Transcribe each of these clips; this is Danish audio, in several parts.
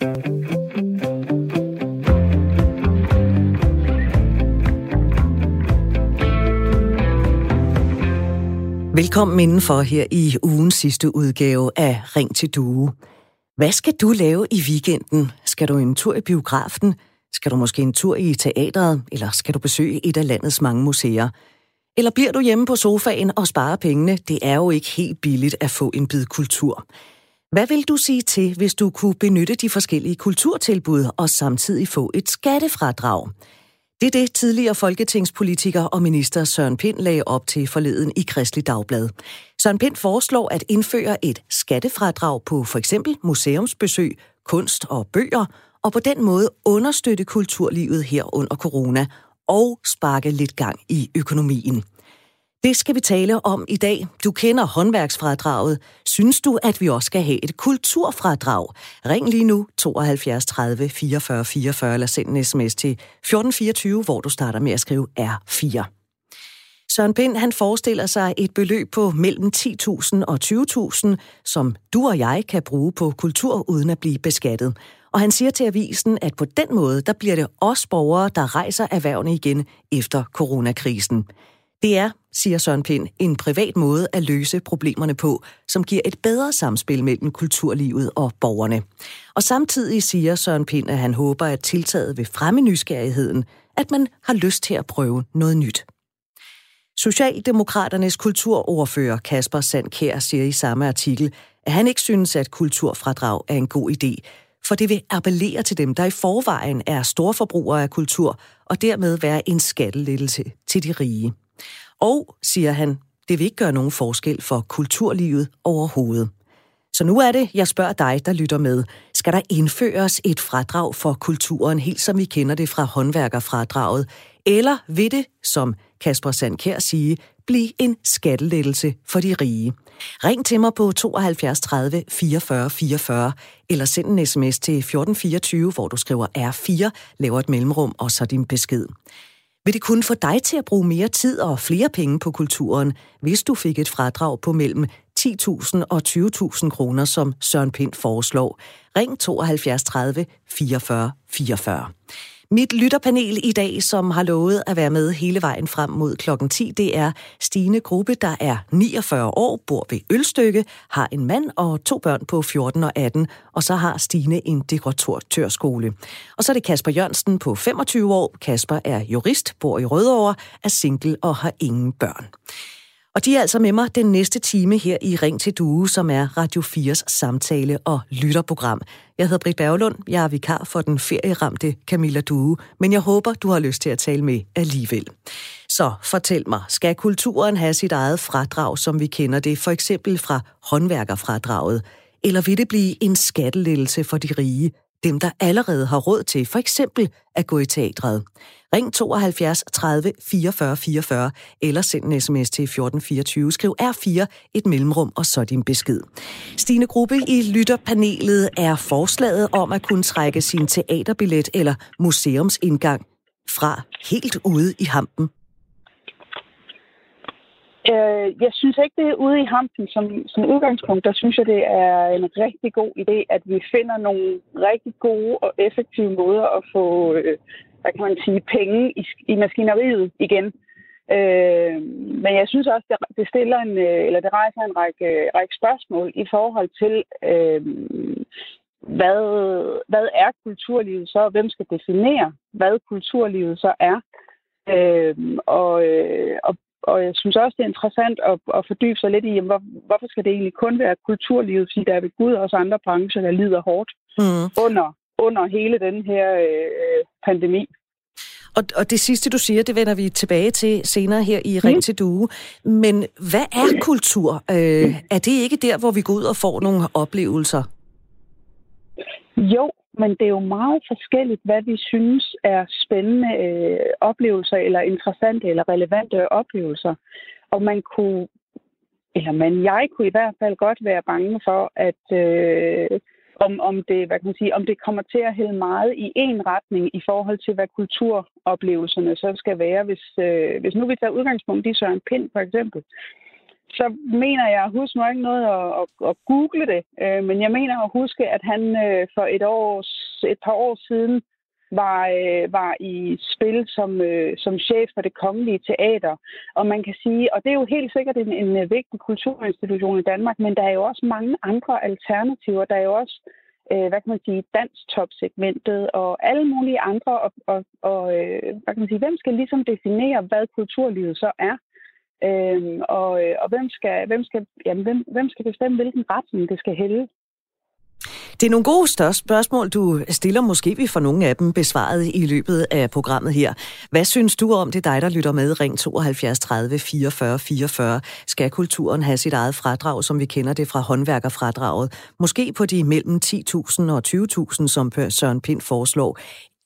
Velkommen indenfor her i ugens sidste udgave af Ring til Due. Hvad skal du lave i weekenden? Skal du en tur i biografen? Skal du måske en tur i teatret? Eller skal du besøge et af landets mange museer? Eller bliver du hjemme på sofaen og sparer pengene? Det er jo ikke helt billigt at få en bid kultur. Hvad vil du sige til, hvis du kunne benytte de forskellige kulturtilbud og samtidig få et skattefradrag? Det er det tidligere folketingspolitiker og minister Søren Pind lagde op til forleden i Kristelig Dagblad. Søren Pind foreslår at indføre et skattefradrag på for eksempel museumsbesøg, kunst og bøger, og på den måde understøtte kulturlivet her under corona og sparke lidt gang i økonomien. Det skal vi tale om i dag. Du kender håndværksfradraget. Synes du, at vi også skal have et kulturfradrag? Ring lige nu 72 30 44 44 eller send en sms til 1424, hvor du starter med at skrive R4. Søren Pind, han forestiller sig et beløb på mellem 10.000 og 20.000, som du og jeg kan bruge på kultur uden at blive beskattet. Og han siger til avisen, at på den måde, der bliver det os borgere, der rejser erhvervene igen efter coronakrisen. Det er, siger Søren Pind, en privat måde at løse problemerne på, som giver et bedre samspil mellem kulturlivet og borgerne. Og samtidig siger Søren Pind, at han håber, at tiltaget vil fremme nysgerrigheden, at man har lyst til at prøve noget nyt. Socialdemokraternes kulturordfører Kasper Sandkær siger i samme artikel, at han ikke synes, at kulturfradrag er en god idé, for det vil appellere til dem, der i forvejen er storforbrugere af kultur, og dermed være en skattelettelse til de rige. Og, siger han, det vil ikke gøre nogen forskel for kulturlivet overhovedet. Så nu er det, jeg spørger dig, der lytter med. Skal der indføres et fradrag for kulturen, helt som vi kender det fra håndværkerfradraget? Eller vil det, som Kasper Sandkær sige, blive en skattelettelse for de rige? Ring til mig på 72 30 44 44, eller send en sms til 1424, hvor du skriver R4, laver et mellemrum og så din besked. Vil det kunne få dig til at bruge mere tid og flere penge på kulturen, hvis du fik et fradrag på mellem 10.000 og 20.000 kroner, som Søren Pind foreslår? Ring 72 30 44 44. Mit lytterpanel i dag, som har lovet at være med hele vejen frem mod klokken 10, det er Stine Gruppe, der er 49 år, bor ved Ølstykke, har en mand og to børn på 14 og 18, og så har Stine en dekoratørskole. Og så er det Kasper Jørgensen på 25 år. Kasper er jurist, bor i Rødovre, er single og har ingen børn. Og de er altså med mig den næste time her i Ring til Due, som er Radio 4's samtale- og lytterprogram. Jeg hedder Britt Berglund, jeg er vikar for den ferieramte Camilla Due, men jeg håber, du har lyst til at tale med alligevel. Så fortæl mig, skal kulturen have sit eget fradrag, som vi kender det, for eksempel fra håndværkerfradraget? Eller vil det blive en skattelettelse for de rige, dem der allerede har råd til for eksempel at gå i teatret? Ring 72 30 44 44 eller send en sms til 1424. Skriv R4, et mellemrum og så din besked. Stine Gruppe i lytterpanelet er forslaget om at kunne trække sin teaterbillet eller museumsindgang fra helt ude i hampen. Øh, jeg synes ikke, det er ude i hampen som, som udgangspunkt. Der synes jeg, det er en rigtig god idé, at vi finder nogle rigtig gode og effektive måder at få øh, hvad kan man sige, penge i, i maskineriet igen. Øh, men jeg synes også, det, det stiller en, øh, eller det rejser en række, række spørgsmål i forhold til, øh, hvad, hvad er kulturlivet så, og hvem skal definere, hvad kulturlivet så er. Øh, og, øh, og, og jeg synes også, det er interessant at, at fordybe sig lidt i, jamen, hvor, hvorfor skal det egentlig kun være kulturlivet, fordi der er ved Gud også andre brancher, der lider hårdt mm. under under hele den her øh, pandemi. Og, og det sidste, du siger, det vender vi tilbage til senere her i Ring mm. til Due. Men hvad er kultur? Øh, er det ikke der, hvor vi går ud og får nogle oplevelser? Jo, men det er jo meget forskelligt, hvad vi synes er spændende øh, oplevelser, eller interessante eller relevante oplevelser. Og man kunne, eller man, jeg kunne i hvert fald godt være bange for, at øh, om, om, det, hvad kan man sige, om det kommer til at hælde meget i en retning i forhold til, hvad kulturoplevelserne så skal være. Hvis, øh, hvis nu vi tager udgangspunkt i Søren Pind for eksempel, så mener jeg, husk mig ikke noget at, at, at google det, øh, men jeg mener at huske, at han øh, for et, års, et par år siden var, øh, var i spil som, øh, som chef for det kongelige teater. Og man kan sige, og det er jo helt sikkert en, en øh, vigtig kulturinstitution i Danmark, men der er jo også mange andre alternativer. Der er jo også øh, hvad kan man sige, danstopsegmentet og alle mulige andre. Og, og, og øh, hvad kan man sige, hvem skal ligesom definere, hvad kulturlivet så er? Øhm, og, øh, og hvem skal, hvem, skal, jamen, hvem, hvem skal bestemme, hvilken retning det skal hælde? Det er nogle gode største spørgsmål, du stiller. Måske vi får nogle af dem besvaret i løbet af programmet her. Hvad synes du om det, dig der lytter med? Ring 72 30 44 44. Skal kulturen have sit eget fradrag, som vi kender det fra håndværkerfradraget? Måske på de mellem 10.000 og 20.000, som Søren Pind foreslår.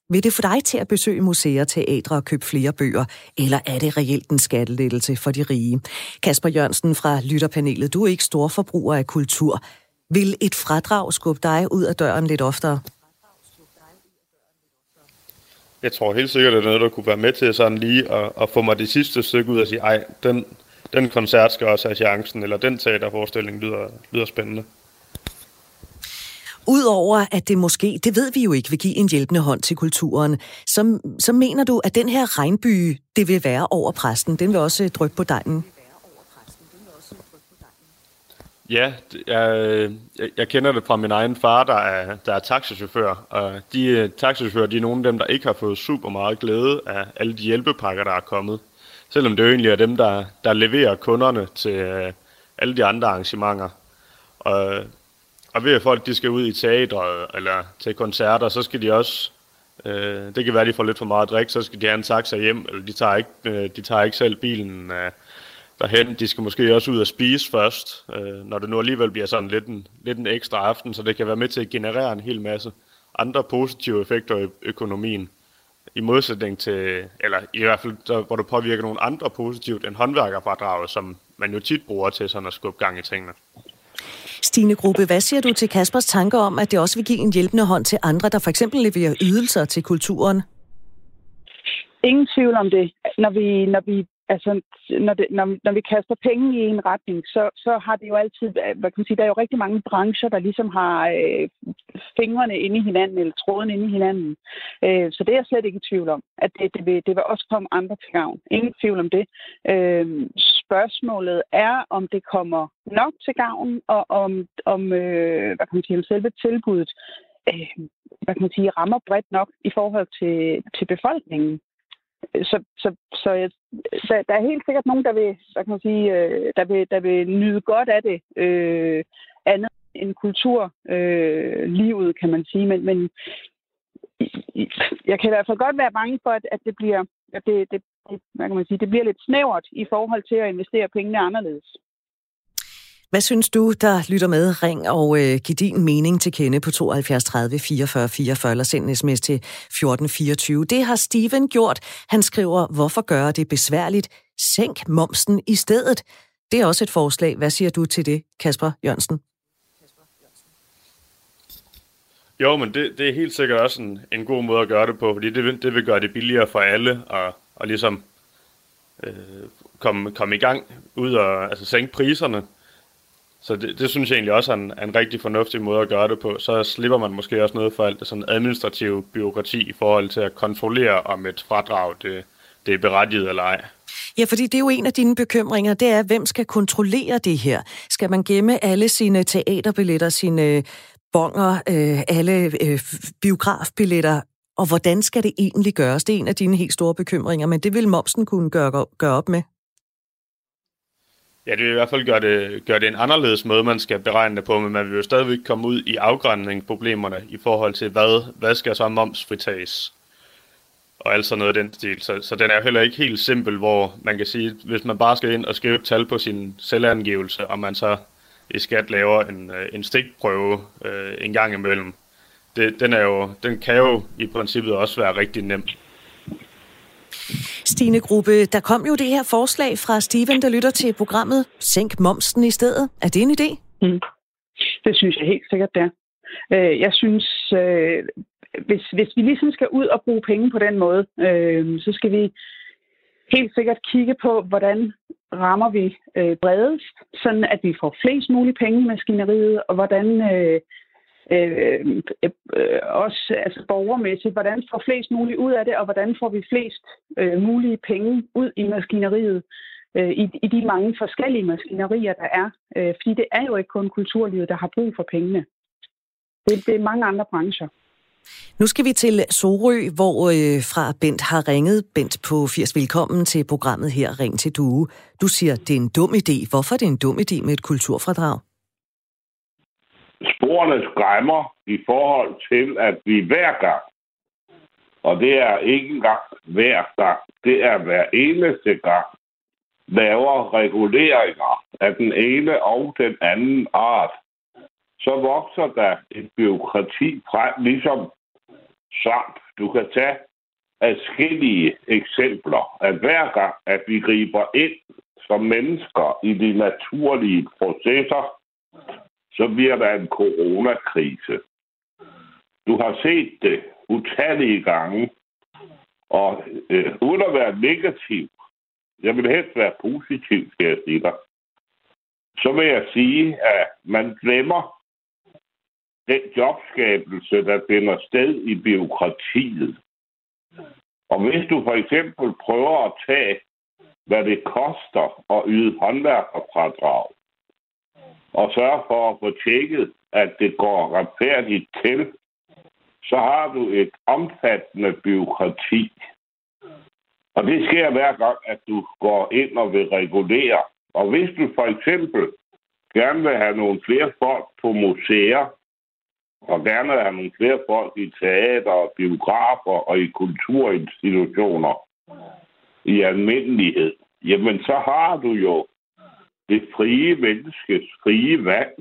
Vil det få dig til at besøge museer, teatre og købe flere bøger, eller er det reelt en skattelettelse for de rige? Kasper Jørgensen fra Lytterpanelet, du er ikke stor forbruger af kultur. Vil et fradrag skubbe dig ud af døren lidt oftere? Jeg tror helt sikkert, det er noget, der kunne være med til sådan lige at, at få mig det sidste stykke ud og sige, ej, den, den koncert skal også have chancen, eller den teaterforestilling lyder, lyder spændende. Udover at det måske, det ved vi jo ikke, vil give en hjælpende hånd til kulturen, så, så mener du, at den her regnby, det vil være over præsten, den vil også øh, dryppe på dejen? Ja, jeg, jeg, øh, jeg kender det fra min egen far, der er, der er taxichauffør. Og de taxachauffører, taxichauffører, de er nogle af dem, der ikke har fået super meget glæde af alle de hjælpepakker, der er kommet. Selvom det jo egentlig er dem, der, der leverer kunderne til alle de andre arrangementer. Og, og ved at folk de skal ud i teatret eller til koncerter, så skal de også, Øh, det kan være, at de får lidt for meget drik, så skal de have en taxa hjem, eller de tager ikke, øh, de tager ikke selv bilen øh, derhen. De skal måske også ud og spise først, øh, når det nu alligevel bliver sådan lidt en, lidt en ekstra aften, så det kan være med til at generere en hel masse andre positive effekter i økonomien. I modsætning til, eller i hvert fald, der, hvor det påvirker nogle andre positivt end håndværkerfradraget, som man jo tit bruger til sådan at skubbe gang i tingene. Stine Gruppe, hvad siger du til Kaspers tanker om, at det også vil give en hjælpende hånd til andre, der for eksempel leverer ydelser til kulturen? Ingen tvivl om det. Når vi, når vi altså, når, det, når, når vi kaster penge i en retning, så, så har det jo altid, hvad kan man sige, der er jo rigtig mange brancher, der ligesom har øh, fingrene inde i hinanden, eller tråden inde i hinanden. Øh, så det er jeg slet ikke i tvivl om, at det, det, vil, det vil også komme andre til gavn. Ingen tvivl om det. Øh, spørgsmålet er, om det kommer nok til gavn, og om, om øh, hvad kan man sige, om selve tilbuddet øh, hvad kan man sige, rammer bredt nok i forhold til, til befolkningen så, så, så jeg, der, der er helt sikkert nogen, der vil, der kan man sige, øh, der, vil, der vil nyde godt af det. Øh, andet end kulturlivet, øh, kan man sige. Men, men jeg kan i hvert fald godt være bange for, at, at det bliver at det, det, det, hvad kan man sige, det bliver lidt snævert i forhold til at investere pengene anderledes. Hvad synes du, der lytter med? Ring og øh, giv din mening til kende på 72 30 44 44 eller send en sms til 1424. Det har Steven gjort. Han skriver, hvorfor gøre det besværligt? Sænk momsen i stedet. Det er også et forslag. Hvad siger du til det, Kasper Jørgensen? Jo, men det, det er helt sikkert også en, en god måde at gøre det på, fordi det, det vil gøre det billigere for alle at, at ligesom øh, komme, komme i gang ud og altså sænke priserne. Så det, det synes jeg egentlig også er en, er en rigtig fornuftig måde at gøre det på. Så slipper man måske også noget for alt det sådan administrative byråkrati i forhold til at kontrollere, om et fradrag det, det er berettiget eller ej. Ja, fordi det er jo en af dine bekymringer, det er, hvem skal kontrollere det her? Skal man gemme alle sine teaterbilletter, sine øh, bonger, øh, alle øh, biografbilletter og hvordan skal det egentlig gøres? Det er en af dine helt store bekymringer, men det vil momsen kunne gøre, gøre op med. Ja, det vil i hvert fald gøre det, gøre det en anderledes måde, man skal beregne det på, men man vil jo stadigvæk komme ud i afgrænsningsproblemerne i forhold til, hvad, hvad skal så momsfritages? Og alt sådan noget af den stil. Så, så den er jo heller ikke helt simpel, hvor man kan sige, hvis man bare skal ind og skrive et tal på sin selvangivelse, og man så i skat laver en, øh, en stikprøve øh, en gang imellem, det, den, er jo, den kan jo i princippet også være rigtig nem. Stine Gruppe, der kom jo det her forslag fra Steven, der lytter til programmet Sænk momsen i stedet. Er det en idé? Mm. Det synes jeg helt sikkert, det er. Øh, jeg synes, øh, hvis, hvis vi ligesom skal ud og bruge penge på den måde, øh, så skal vi helt sikkert kigge på, hvordan rammer vi øh, bredest, sådan at vi får flest mulige penge i maskineriet, og hvordan øh, øh, øh, også altså borgermæssigt, hvordan får flest muligt ud af det, og hvordan får vi flest øh, mulige penge ud i maskineriet øh, i, i de mange forskellige maskinerier, der er. Øh, fordi det er jo ikke kun kulturlivet, der har brug for pengene. Det, det er mange andre brancher. Nu skal vi til Sorø, hvor øh, fra Bent har ringet. Bent på 80 velkommen til programmet her, Ring til Due. Du siger, det er en dum idé. Hvorfor er det en dum idé med et kulturfradrag? Sporene skræmmer i forhold til, at vi hver gang, og det er ikke engang hver gang, det er hver eneste gang, laver reguleringer af den ene og den anden art så vokser der et byråkrati frem, ligesom samt. Du kan tage adskillige eksempler, at hver gang, at vi griber ind som mennesker i de naturlige processer, så bliver der en coronakrise. Du har set det utallige gange, og øh, uden at være negativ, jeg vil helst være positiv, skal jeg sige dig, så vil jeg sige, at man glemmer den jobskabelse, der finder sted i byråkratiet. Og hvis du for eksempel prøver at tage, hvad det koster at yde håndværkerfradrag, og sørge for at få tjekket, at det går retfærdigt til, så har du et omfattende byråkrati. Og det sker hver gang, at du går ind og vil regulere. Og hvis du for eksempel gerne vil have nogle flere folk på museer, og gerne have nogle flere folk i teater, og biografer og i kulturinstitutioner i almindelighed, jamen så har du jo det frie menneskes frie valg,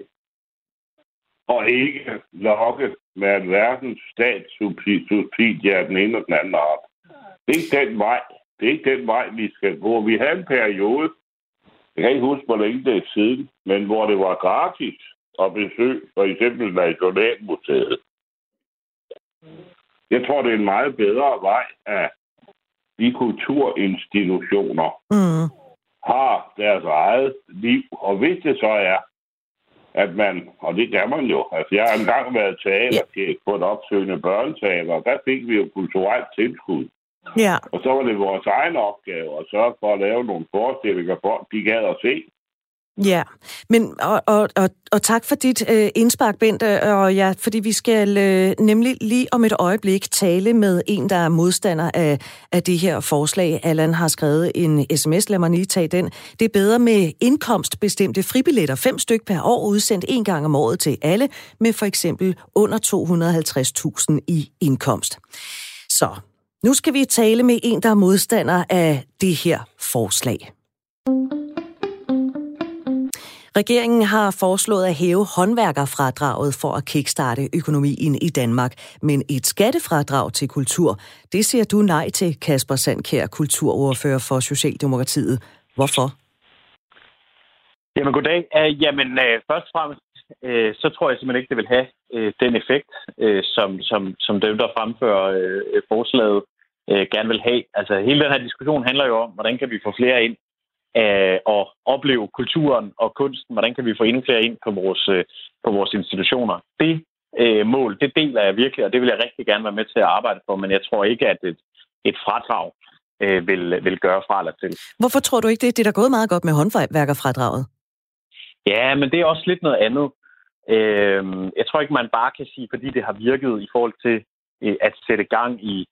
og ikke lokke med at verdens statssubsidie af den ene og den anden art. Det er ikke den vej. Det er ikke den vej, vi skal gå. Vi havde en periode, jeg kan ikke huske, hvor længe det er siden, men hvor det var gratis at besøge for eksempel Nationalmuseet. Jeg tror, det er en meget bedre vej, af de kulturinstitutioner mm har deres eget liv. Og hvis det så er, at man, og det gør man jo, altså jeg har engang været teaterchef på et opsøgende børneteater, og der fik vi jo kulturelt tilskud. Ja. Og så var det vores egen opgave at sørge for at lave nogle forestillinger, for de gad at se. Ja, men og, og, og, og tak for dit øh, indspark, Bent, og ja, fordi vi skal øh, nemlig lige om et øjeblik tale med en, der er modstander af, af det her forslag. Allan har skrevet en sms, lad mig lige tage den. Det er bedre med indkomstbestemte fribilletter, fem styk per år, udsendt en gang om året til alle, med for eksempel under 250.000 i indkomst. Så, nu skal vi tale med en, der er modstander af det her forslag. Regeringen har foreslået at hæve håndværkerfradraget for at kickstarte økonomien i Danmark, men et skattefradrag til kultur, det siger du nej til, Kasper Sandkær, kulturordfører for Socialdemokratiet. Hvorfor? Jamen goddag. Uh, jamen uh, først og fremmest, uh, så tror jeg simpelthen ikke, det vil have uh, den effekt, uh, som, som, som dem, der fremfører uh, forslaget, uh, gerne vil have. Altså hele den her diskussion handler jo om, hvordan kan vi få flere ind af at opleve kulturen og kunsten. Hvordan kan vi få endnu flere ind på vores, øh, på vores institutioner? Det øh, mål, det deler jeg virkelig, og det vil jeg rigtig gerne være med til at arbejde for, men jeg tror ikke, at et, et fradrag øh, vil, vil gøre fra eller til. Hvorfor tror du ikke det? Det er da gået meget godt med håndværkerfradraget. Ja, men det er også lidt noget andet. Øh, jeg tror ikke, man bare kan sige, fordi det har virket i forhold til øh, at sætte gang i,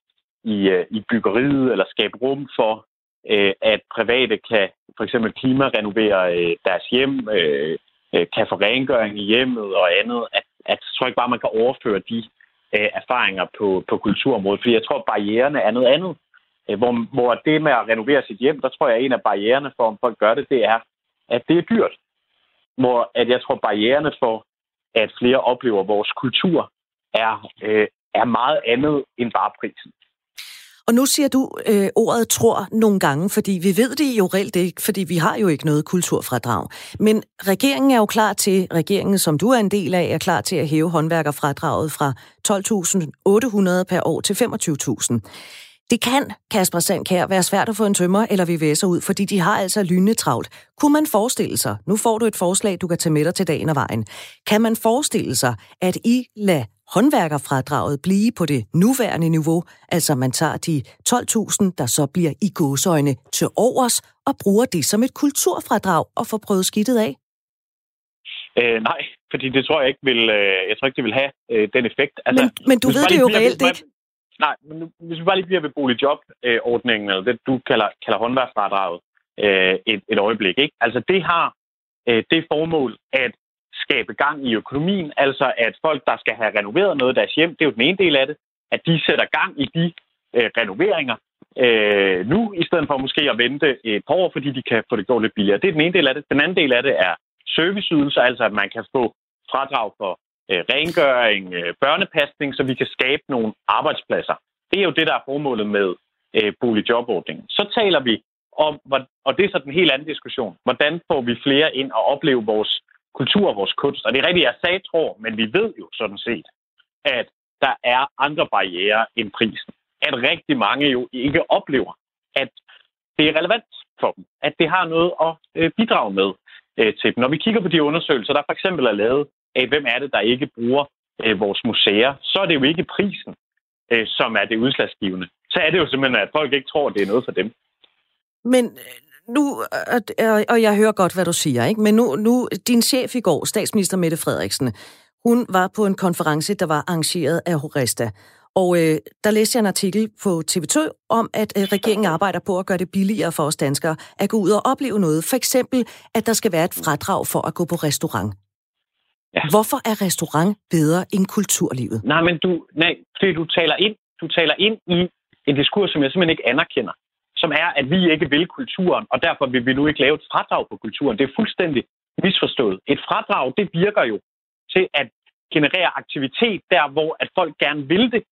i, øh, i byggeriet eller skabe rum for øh, at private kan for eksempel klimarenovere øh, deres hjem, øh, øh kan få rengøring i hjemmet og andet, at, at jeg tror ikke bare, man kan overføre de øh, erfaringer på, på kulturområdet, fordi jeg tror, at barriererne er noget andet. Øh, hvor, hvor det med at renovere sit hjem, der tror jeg, at en af barriererne for, om folk gør det, det er, at det er dyrt. Hvor at jeg tror, barriererne for, at flere oplever vores kultur, er, øh, er meget andet end bare prisen. Og nu siger du øh, ordet tror nogle gange, fordi vi ved det jo reelt ikke, fordi vi har jo ikke noget kulturfradrag. Men regeringen er jo klar til, regeringen som du er en del af, er klar til at hæve håndværkerfradraget fra 12.800 per år til 25.000. Det kan, Kasper Sandkær, være svært at få en tømmer eller VVS'er ud, fordi de har altså lynende travlt. Kunne man forestille sig, nu får du et forslag, du kan tage med dig til dagen og vejen, kan man forestille sig, at I lader håndværkerfradraget blive på det nuværende niveau, altså man tager de 12.000, der så bliver i gåsøjne til overs, og bruger det som et kulturfradrag og får prøvet skidtet af? Øh, nej, fordi det tror jeg ikke vil, øh, jeg tror ikke, det vil have øh, den effekt. Altså, men, men du ved det jo reelt ikke. Nej, men nu, hvis vi bare lige bliver ved boligjobordningen, eller det, du kalder, kalder håndværksfradraget, øh, et, et øjeblik. Ikke? Altså det har øh, det formål at skabe gang i økonomien, altså at folk, der skal have renoveret noget af deres hjem, det er jo den ene del af det, at de sætter gang i de øh, renoveringer øh, nu, i stedet for måske at vente et par år, fordi de kan få det gjort lidt billigere. Det er den ene del af det. Den anden del af det er serviceydelser, altså at man kan få fradrag for øh, rengøring, øh, børnepasning, så vi kan skabe nogle arbejdspladser. Det er jo det, der er formålet med øh, boligjobordningen. Så taler vi om, og det er så den helt anden diskussion, hvordan får vi flere ind og opleve vores kultur og vores kunst. Og det er rigtigt, jeg sagde tror, men vi ved jo sådan set, at der er andre barriere end prisen. At rigtig mange jo ikke oplever, at det er relevant for dem. At det har noget at øh, bidrage med øh, til dem. Når vi kigger på de undersøgelser, der for eksempel er lavet af, hvem er det, der ikke bruger øh, vores museer, så er det jo ikke prisen, øh, som er det udslagsgivende. Så er det jo simpelthen, at folk ikke tror, at det er noget for dem. Men øh, nu, og jeg hører godt, hvad du siger, ikke? men nu, nu din chef i går, statsminister Mette Frederiksen, hun var på en konference, der var arrangeret af Horesta. Og øh, der læste jeg en artikel på TV2 om, at øh, regeringen arbejder på at gøre det billigere for os danskere at gå ud og opleve noget. For eksempel, at der skal være et fradrag for at gå på restaurant. Ja. Hvorfor er restaurant bedre end kulturlivet? Nej, men du, nej, fordi du taler ind, du taler ind i en diskurs, som jeg simpelthen ikke anerkender som er, at vi ikke vil kulturen, og derfor vil vi nu ikke lave et fradrag på kulturen. Det er fuldstændig misforstået. Et fradrag, det virker jo til at generere aktivitet der, hvor at folk gerne vil det,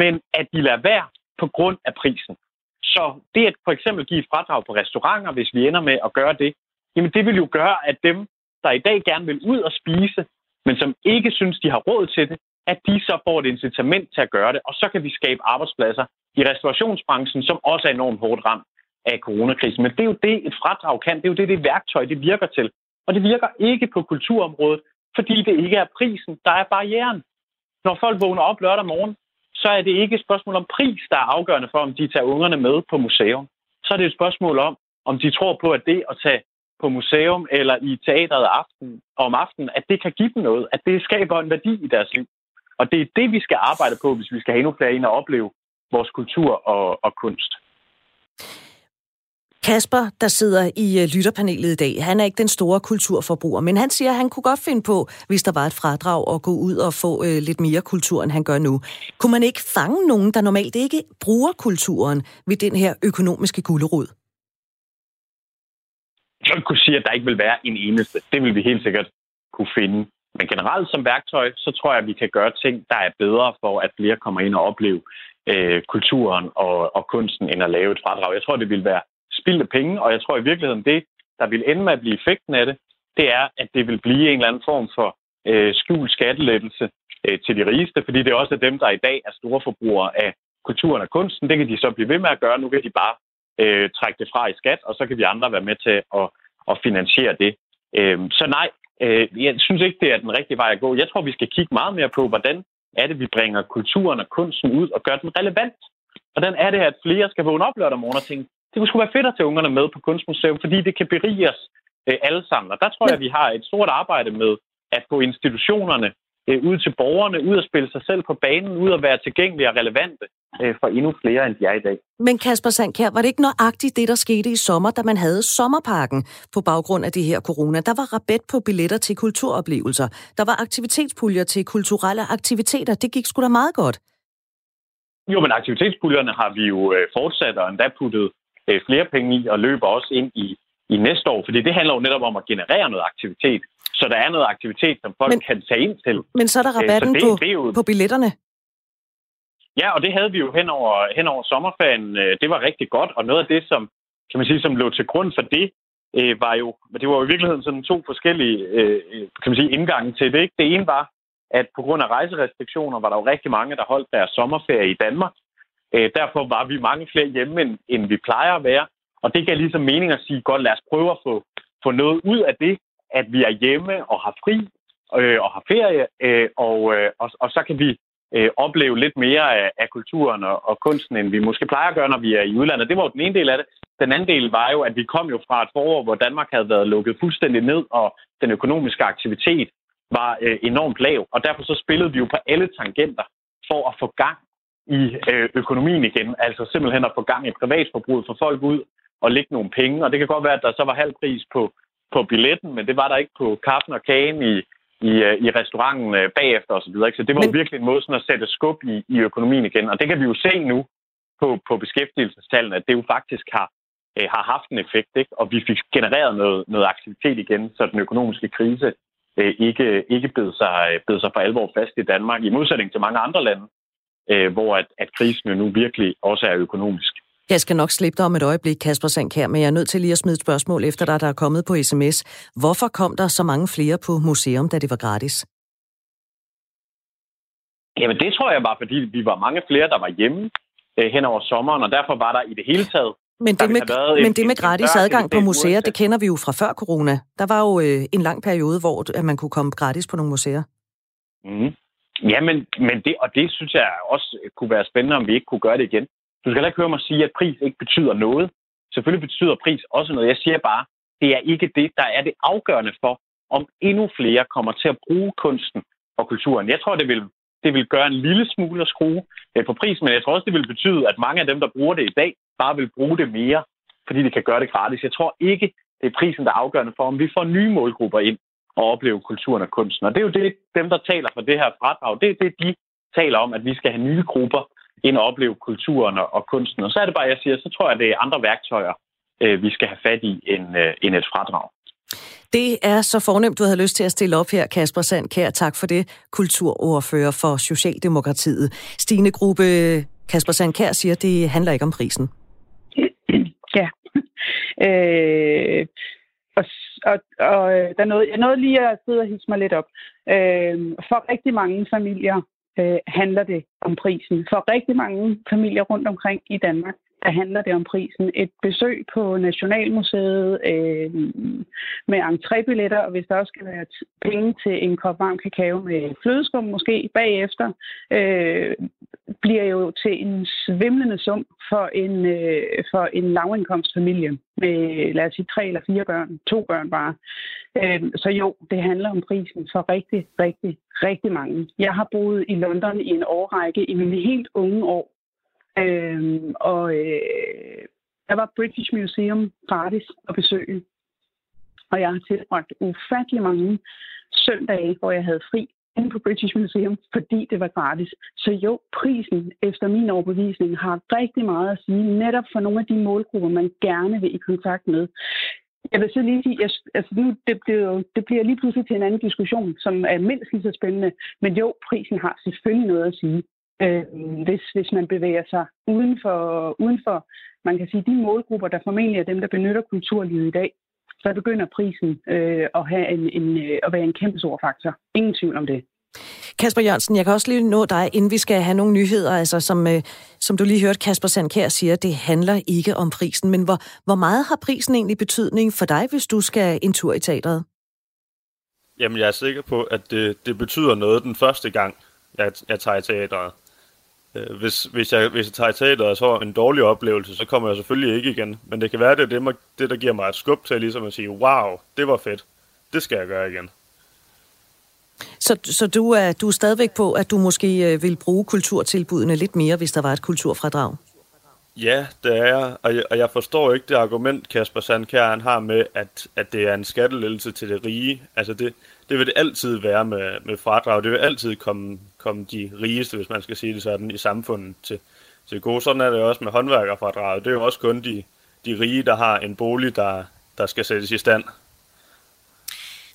men at de lader være på grund af prisen. Så det at for eksempel give et fradrag på restauranter, hvis vi ender med at gøre det, jamen det vil jo gøre, at dem, der i dag gerne vil ud og spise, men som ikke synes, de har råd til det, at de så får et incitament til at gøre det, og så kan vi skabe arbejdspladser i restaurationsbranchen, som også er enormt hårdt ramt af coronakrisen. Men det er jo det, et fradrag kan. Det er jo det, det værktøj, det virker til. Og det virker ikke på kulturområdet, fordi det ikke er prisen, der er barrieren. Når folk vågner op lørdag morgen, så er det ikke et spørgsmål om pris, der er afgørende for, om de tager ungerne med på museum. Så er det et spørgsmål om, om de tror på, at det at tage på museum eller i teateret aften, om aftenen, at det kan give dem noget, at det skaber en værdi i deres liv. Og det er det, vi skal arbejde på, hvis vi skal have endnu flere ind og opleve vores kultur og, og kunst. Kasper, der sidder i øh, lytterpanelet i dag, han er ikke den store kulturforbruger, men han siger, at han kunne godt finde på, hvis der var et fradrag, at gå ud og få øh, lidt mere kultur, end han gør nu. Kunne man ikke fange nogen, der normalt ikke bruger kulturen ved den her økonomiske gulderod? Jeg kunne sige, at der ikke vil være en eneste. Det vil vi helt sikkert kunne finde. Men generelt som værktøj, så tror jeg, at vi kan gøre ting, der er bedre for, at flere kommer ind og opleve øh, kulturen og, og kunsten, end at lave et fradrag. Jeg tror, det vil være spildte penge, og jeg tror i virkeligheden, det, der vil ende med at blive effekten af det, det er, at det vil blive en eller anden form for øh, skjult skattelettelse øh, til de rigeste, fordi det er også dem, der i dag er store forbrugere af kulturen og kunsten. Det kan de så blive ved med at gøre. Nu kan de bare øh, trække det fra i skat, og så kan vi andre være med til at, at finansiere det. Øh, så nej, øh, jeg synes ikke, det er den rigtige vej at gå. Jeg tror, vi skal kigge meget mere på, hvordan er det, vi bringer kulturen og kunsten ud og gør den relevant. Hvordan er det, at flere skal vågne op lørdag morgen og tænke, det kunne sgu være fedt at tage ungerne med på Kunstmuseum, fordi det kan berige os øh, alle sammen. Og der tror jeg, at vi har et stort arbejde med at få institutionerne øh, ud til borgerne, ud at spille sig selv på banen, ud at være tilgængelige og relevante øh, for endnu flere, end de er i dag. Men Kasper Sandkær, var det ikke nøjagtigt det, der skete i sommer, da man havde sommerparken på baggrund af det her corona? Der var rabat på billetter til kulturoplevelser. Der var aktivitetspuljer til kulturelle aktiviteter. Det gik sgu da meget godt. Jo, men aktivitetspuljerne har vi jo øh, fortsat og endda puttet øh, flere penge i og løber også ind i, i næste år, fordi det handler jo netop om at generere noget aktivitet. Så der er noget aktivitet, som folk men, kan tage ind til. Men så er der øh, rabatten det, på, det er jo, på billetterne? Ja, og det havde vi jo hen over, hen over sommerferien. Øh, det var rigtig godt, og noget af det, som, kan man sige, som lå til grund for det, øh, var jo, det var jo i virkeligheden sådan to forskellige øh, kan man sige, indgange til det. Ikke? Det ene var, at på grund af rejserestriktioner var der jo rigtig mange, der holdt deres sommerferie i Danmark. Øh, derfor var vi mange flere hjemme, end, end vi plejer at være. Og det gav ligesom mening at sige, godt lad os prøve at få, få noget ud af det, at vi er hjemme og har fri øh, og har ferie, øh, og, øh, og, og så kan vi øh, opleve lidt mere af, af kulturen og, og kunsten, end vi måske plejer at gøre, når vi er i udlandet. Det var jo den ene del af det. Den anden del var jo, at vi kom jo fra et forår, hvor Danmark havde været lukket fuldstændig ned, og den økonomiske aktivitet var øh, enormt lav. Og derfor så spillede vi jo på alle tangenter for at få gang i øh, økonomien igen. Altså simpelthen at få gang i privatforbruget, få folk ud og lægge nogle penge. Og det kan godt være, at der så var halv pris på, på billetten, men det var der ikke på kaffen og kagen i, i, øh, i restauranten øh, bagefter osv. Så, så det var men... virkelig en måde sådan at sætte skub i, i økonomien igen. Og det kan vi jo se nu på, på beskæftigelsestallene, at det jo faktisk har, øh, har haft en effekt. Ikke? Og vi fik genereret noget, noget aktivitet igen, så den økonomiske krise øh, ikke, ikke bed sig, bed sig for alvor fast i Danmark, i modsætning til mange andre lande, øh, hvor at, at krisen jo nu virkelig også er økonomisk. Jeg skal nok slippe dig om et øjeblik, Kasper Sandkær, men jeg er nødt til lige at smide et spørgsmål efter dig, der er kommet på sms. Hvorfor kom der så mange flere på museum, da det var gratis? Jamen det tror jeg bare, fordi vi var mange flere, der var hjemme øh, hen over sommeren, og derfor var der i det hele taget men det, med, men en, det med gratis adgang på museer, det kender vi jo fra før corona. Der var jo øh, en lang periode, hvor at man kunne komme gratis på nogle museer. Mm. Ja, men, men det, og det synes jeg også kunne være spændende, om vi ikke kunne gøre det igen. Du skal ikke høre mig sige, at pris ikke betyder noget. Selvfølgelig betyder pris også noget. Jeg siger bare, det er ikke det, der er det afgørende for, om endnu flere kommer til at bruge kunsten og kulturen. Jeg tror, det vil, det vil gøre en lille smule at skrue på prisen, men jeg tror også, det vil betyde, at mange af dem, der bruger det i dag, bare vil bruge det mere, fordi de kan gøre det gratis. Jeg tror ikke, det er prisen, der er afgørende for, om vi får nye målgrupper ind og opleve kulturen og kunsten. Og det er jo det, dem, der taler for det her fradrag, det er det, de taler om, at vi skal have nye grupper ind og opleve kulturen og, kunsten. Og så er det bare, jeg siger, så tror jeg, det er andre værktøjer, øh, vi skal have fat i end, øh, end et fradrag. Det er så fornemt, du havde lyst til at stille op her, Kasper Sandkær. Tak for det, kulturordfører for Socialdemokratiet. Stine Gruppe, Kasper Sandkær siger, at det handler ikke om prisen. Ja. Øh, og, og, og der er noget, jeg nåede lige at sidde og hisse mig lidt op. Øh, for rigtig mange familier øh, handler det om prisen. For rigtig mange familier rundt omkring i Danmark, der handler det om prisen. Et besøg på Nationalmuseet øh, med entrébilletter, og hvis der også skal være penge til en kop varm kakao med flødeskum måske bagefter, øh, bliver jo til en svimlende sum for en, øh, for en lavindkomstfamilie med, lad os sige, tre eller fire børn, to børn bare. Øh, så jo, det handler om prisen for rigtig, rigtig, rigtig mange. Jeg har boet i London i en årrække i mine helt unge år, øh, og øh, der var British Museum gratis at besøge. Og jeg har tilbragt ufattelig mange søndage, hvor jeg havde fri inde på British Museum, fordi det var gratis. Så jo, prisen efter min overbevisning har rigtig meget at sige, netop for nogle af de målgrupper, man gerne vil i kontakt med. Jeg vil så lige sige, at altså nu, det, bliver, det bliver lige pludselig til en anden diskussion, som er mindst lige så spændende. Men jo, prisen har selvfølgelig noget at sige. Øh, hvis, hvis man bevæger sig uden for, uden for, man kan sige, de målgrupper, der formentlig er dem, der benytter kulturlivet i dag, så begynder prisen øh, at, have en, en, øh, at være en kæmpe stor faktor. Ingen tvivl om det. Kasper Jørgensen, jeg kan også lige nå dig, inden vi skal have nogle nyheder. Altså, som, øh, som du lige hørte Kasper Sandkær siger, det handler ikke om prisen. Men hvor, hvor meget har prisen egentlig betydning for dig, hvis du skal en tur i teatret? Jamen, jeg er sikker på, at det, det betyder noget den første gang, jeg, jeg tager i teatret. Øh, hvis, hvis, jeg, hvis jeg tager i teater og så en dårlig oplevelse, så kommer jeg selvfølgelig ikke igen. Men det kan være, det er det, det der giver mig et skub til ligesom at sige, wow, det var fedt. Det skal jeg gøre igen. Så, så du, er, du er stadigvæk på, at du måske øh, vil bruge kulturtilbudene lidt mere, hvis der var et kulturfradrag? Ja, det er jeg, og jeg, og jeg forstår ikke det argument, Kasper Sandkær han har med, at, at det er en skattelettelse til det rige. Altså det, det vil det altid være med, med fradrag. Det vil altid komme, komme de rigeste, hvis man skal sige det sådan, i samfundet til, til gode. Sådan er det også med håndværkerfradraget. Det er jo også kun de, de rige, der har en bolig, der, der skal sættes i stand.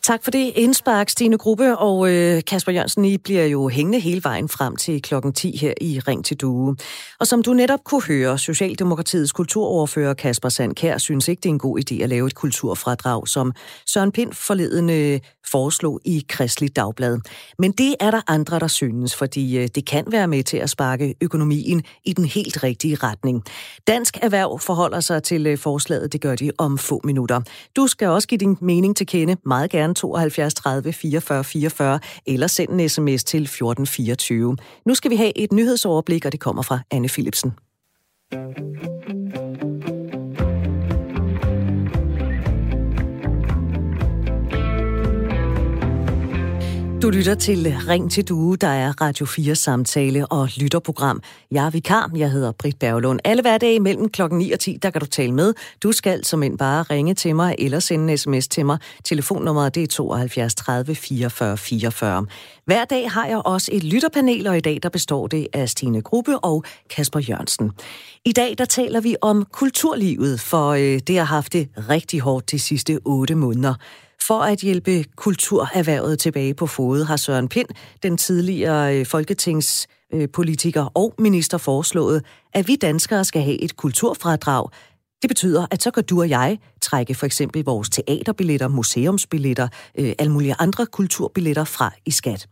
Tak for det indspark, Stine Gruppe og øh, Kasper Jørgensen. I bliver jo hængende hele vejen frem til klokken 10 her i Ring til Due. Og som du netop kunne høre, Socialdemokratiets kulturoverfører Kasper Sandkær synes ikke, det er en god idé at lave et kulturfradrag, som Søren Pind forleden øh, foreslog i Kristelig Dagblad. Men det er der andre, der synes, fordi øh, det kan være med til at sparke økonomien i den helt rigtige retning. Dansk Erhverv forholder sig til øh, forslaget, det gør de om få minutter. Du skal også give din mening til kende, meget gerne 72 30 44 44, eller send en sms til 1424. Nu skal vi have et nyhedsoverblik, og det kommer fra Anne Philipsen. Du lytter til Ring til Due, der er Radio 4 samtale og lytterprogram. Jeg er vikar, jeg hedder Britt Berglund. Alle hverdage mellem klokken 9 og 10, der kan du tale med. Du skal som end bare ringe til mig eller sende en sms til mig. Telefonnummeret det er 72 30 44 44. Hver dag har jeg også et lytterpanel, og i dag der består det af Stine Gruppe og Kasper Jørgensen. I dag der taler vi om kulturlivet, for øh, det har haft det rigtig hårdt de sidste 8 måneder. For at hjælpe kulturerhvervet tilbage på fod, har Søren Pind, den tidligere øh, folketingspolitiker og minister, foreslået, at vi danskere skal have et kulturfradrag. Det betyder, at så kan du og jeg trække for eksempel vores teaterbilletter, museumsbilletter, øh, alle mulige andre kulturbilletter fra i skat.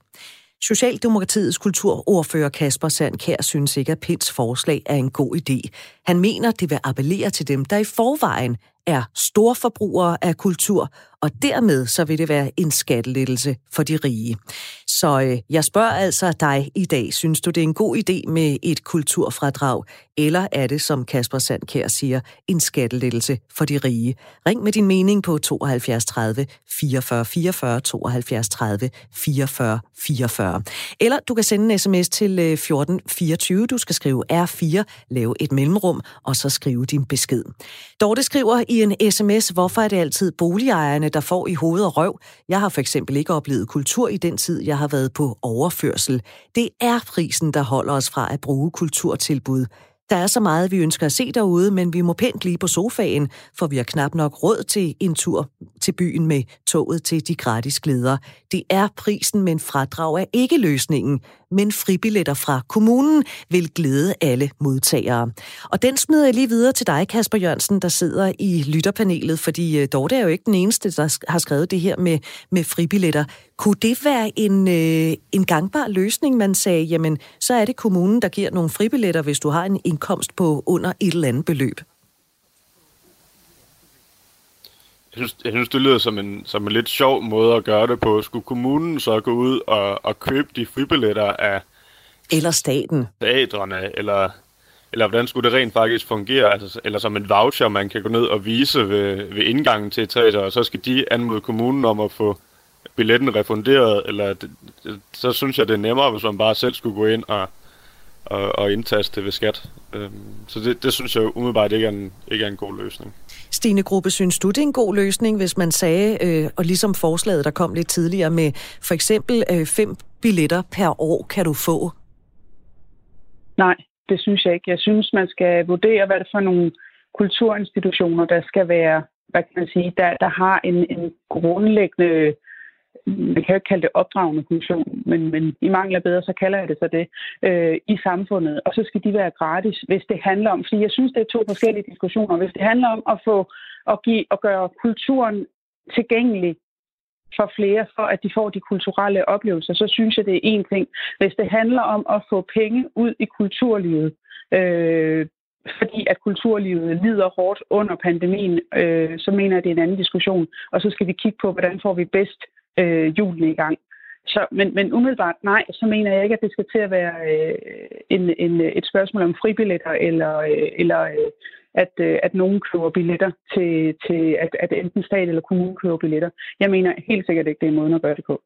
Socialdemokratiets kulturordfører Kasper Sandkær synes ikke, at Pinds forslag er en god idé. Han mener, det vil appellere til dem, der i forvejen er storforbrugere af kultur, og dermed så vil det være en skattelettelse for de rige. Så øh, jeg spørger altså dig i dag, synes du det er en god idé med et kulturfradrag, eller er det, som Kasper Sandkær siger, en skattelettelse for de rige? Ring med din mening på 72 30 44 44 72 30 44 44. Eller du kan sende en sms til øh, 14 24. Du skal skrive R4, lave et mellemrum, og så skrive din besked. Dorte skriver i en sms, hvorfor er det altid boligejerne, der får i hoved og røv. Jeg har for eksempel ikke oplevet kultur i den tid, jeg har været på overførsel. Det er prisen, der holder os fra at bruge kulturtilbud. Der er så meget, vi ønsker at se derude, men vi må pænt lige på sofaen, for vi har knap nok råd til en tur til byen med toget til de gratis glæder. Det er prisen, men fradrag er ikke løsningen, men fribilletter fra kommunen vil glæde alle modtagere. Og den smider jeg lige videre til dig, Kasper Jørgensen, der sidder i lytterpanelet, fordi øh, Dorte er jo ikke den eneste, der har skrevet det her med, med fribilletter. Kunne det være en, øh, en gangbar løsning, man sagde, jamen så er det kommunen, der giver nogle fribilletter, hvis du har en indkomst på under et eller andet beløb? Jeg synes, jeg synes, det lyder som en, som en lidt sjov måde at gøre det på. Skulle kommunen så gå ud og, og købe de fribilletter af... Eller staten. Teatrene, eller, eller hvordan skulle det rent faktisk fungere? Altså, eller som en voucher, man kan gå ned og vise ved, ved indgangen til et teater, og så skal de anmode kommunen om at få billetten refunderet, eller det, så synes jeg, det er nemmere, hvis man bare selv skulle gå ind og, og, og indtaste ved skat. Øhm, så det, det synes jeg umiddelbart ikke er en, ikke er en god løsning. Stine Gruppe, synes du, det er en god løsning, hvis man sagde, øh, og ligesom forslaget, der kom lidt tidligere med for eksempel øh, fem billetter per år, kan du få? Nej, det synes jeg ikke. Jeg synes, man skal vurdere, hvad det er for nogle kulturinstitutioner, der skal være, hvad kan man sige, der, der har en, en grundlæggende man kan jo ikke kalde det opdragende funktion, men, men i mangel af bedre, så kalder jeg det så det, øh, i samfundet. Og så skal de være gratis, hvis det handler om, fordi jeg synes, det er to forskellige diskussioner. Hvis det handler om at få at, give, og gøre kulturen tilgængelig for flere, for at de får de kulturelle oplevelser, så synes jeg, det er én ting. Hvis det handler om at få penge ud i kulturlivet, øh, fordi at kulturlivet lider hårdt under pandemien, øh, så mener jeg, det er en anden diskussion. Og så skal vi kigge på, hvordan får vi bedst øh, julene i gang. Så, men, men umiddelbart nej, så mener jeg ikke, at det skal til at være øh, en, en, et spørgsmål om fribilletter, eller, øh, eller øh, at, øh, at nogen køber billetter til, til at, at enten stat eller kommune køber billetter. Jeg mener helt sikkert ikke, det er måden at gøre det på.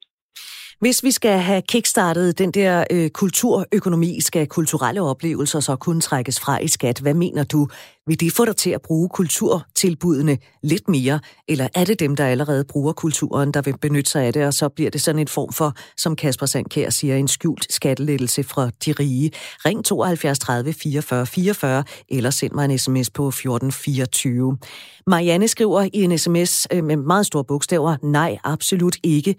Hvis vi skal have kickstartet den der øh, kulturøkonomi, skal kulturelle oplevelser så kun trækkes fra i skat. Hvad mener du? Vil det få dig til at bruge kulturtilbudene lidt mere? Eller er det dem, der allerede bruger kulturen, der vil benytte sig af det, og så bliver det sådan en form for, som Kasper Sandkær siger, en skjult skattelettelse fra de rige? Ring 72 30 44 44, eller send mig en sms på 1424. Marianne skriver i en sms øh, med meget store bogstaver, nej, absolut ikke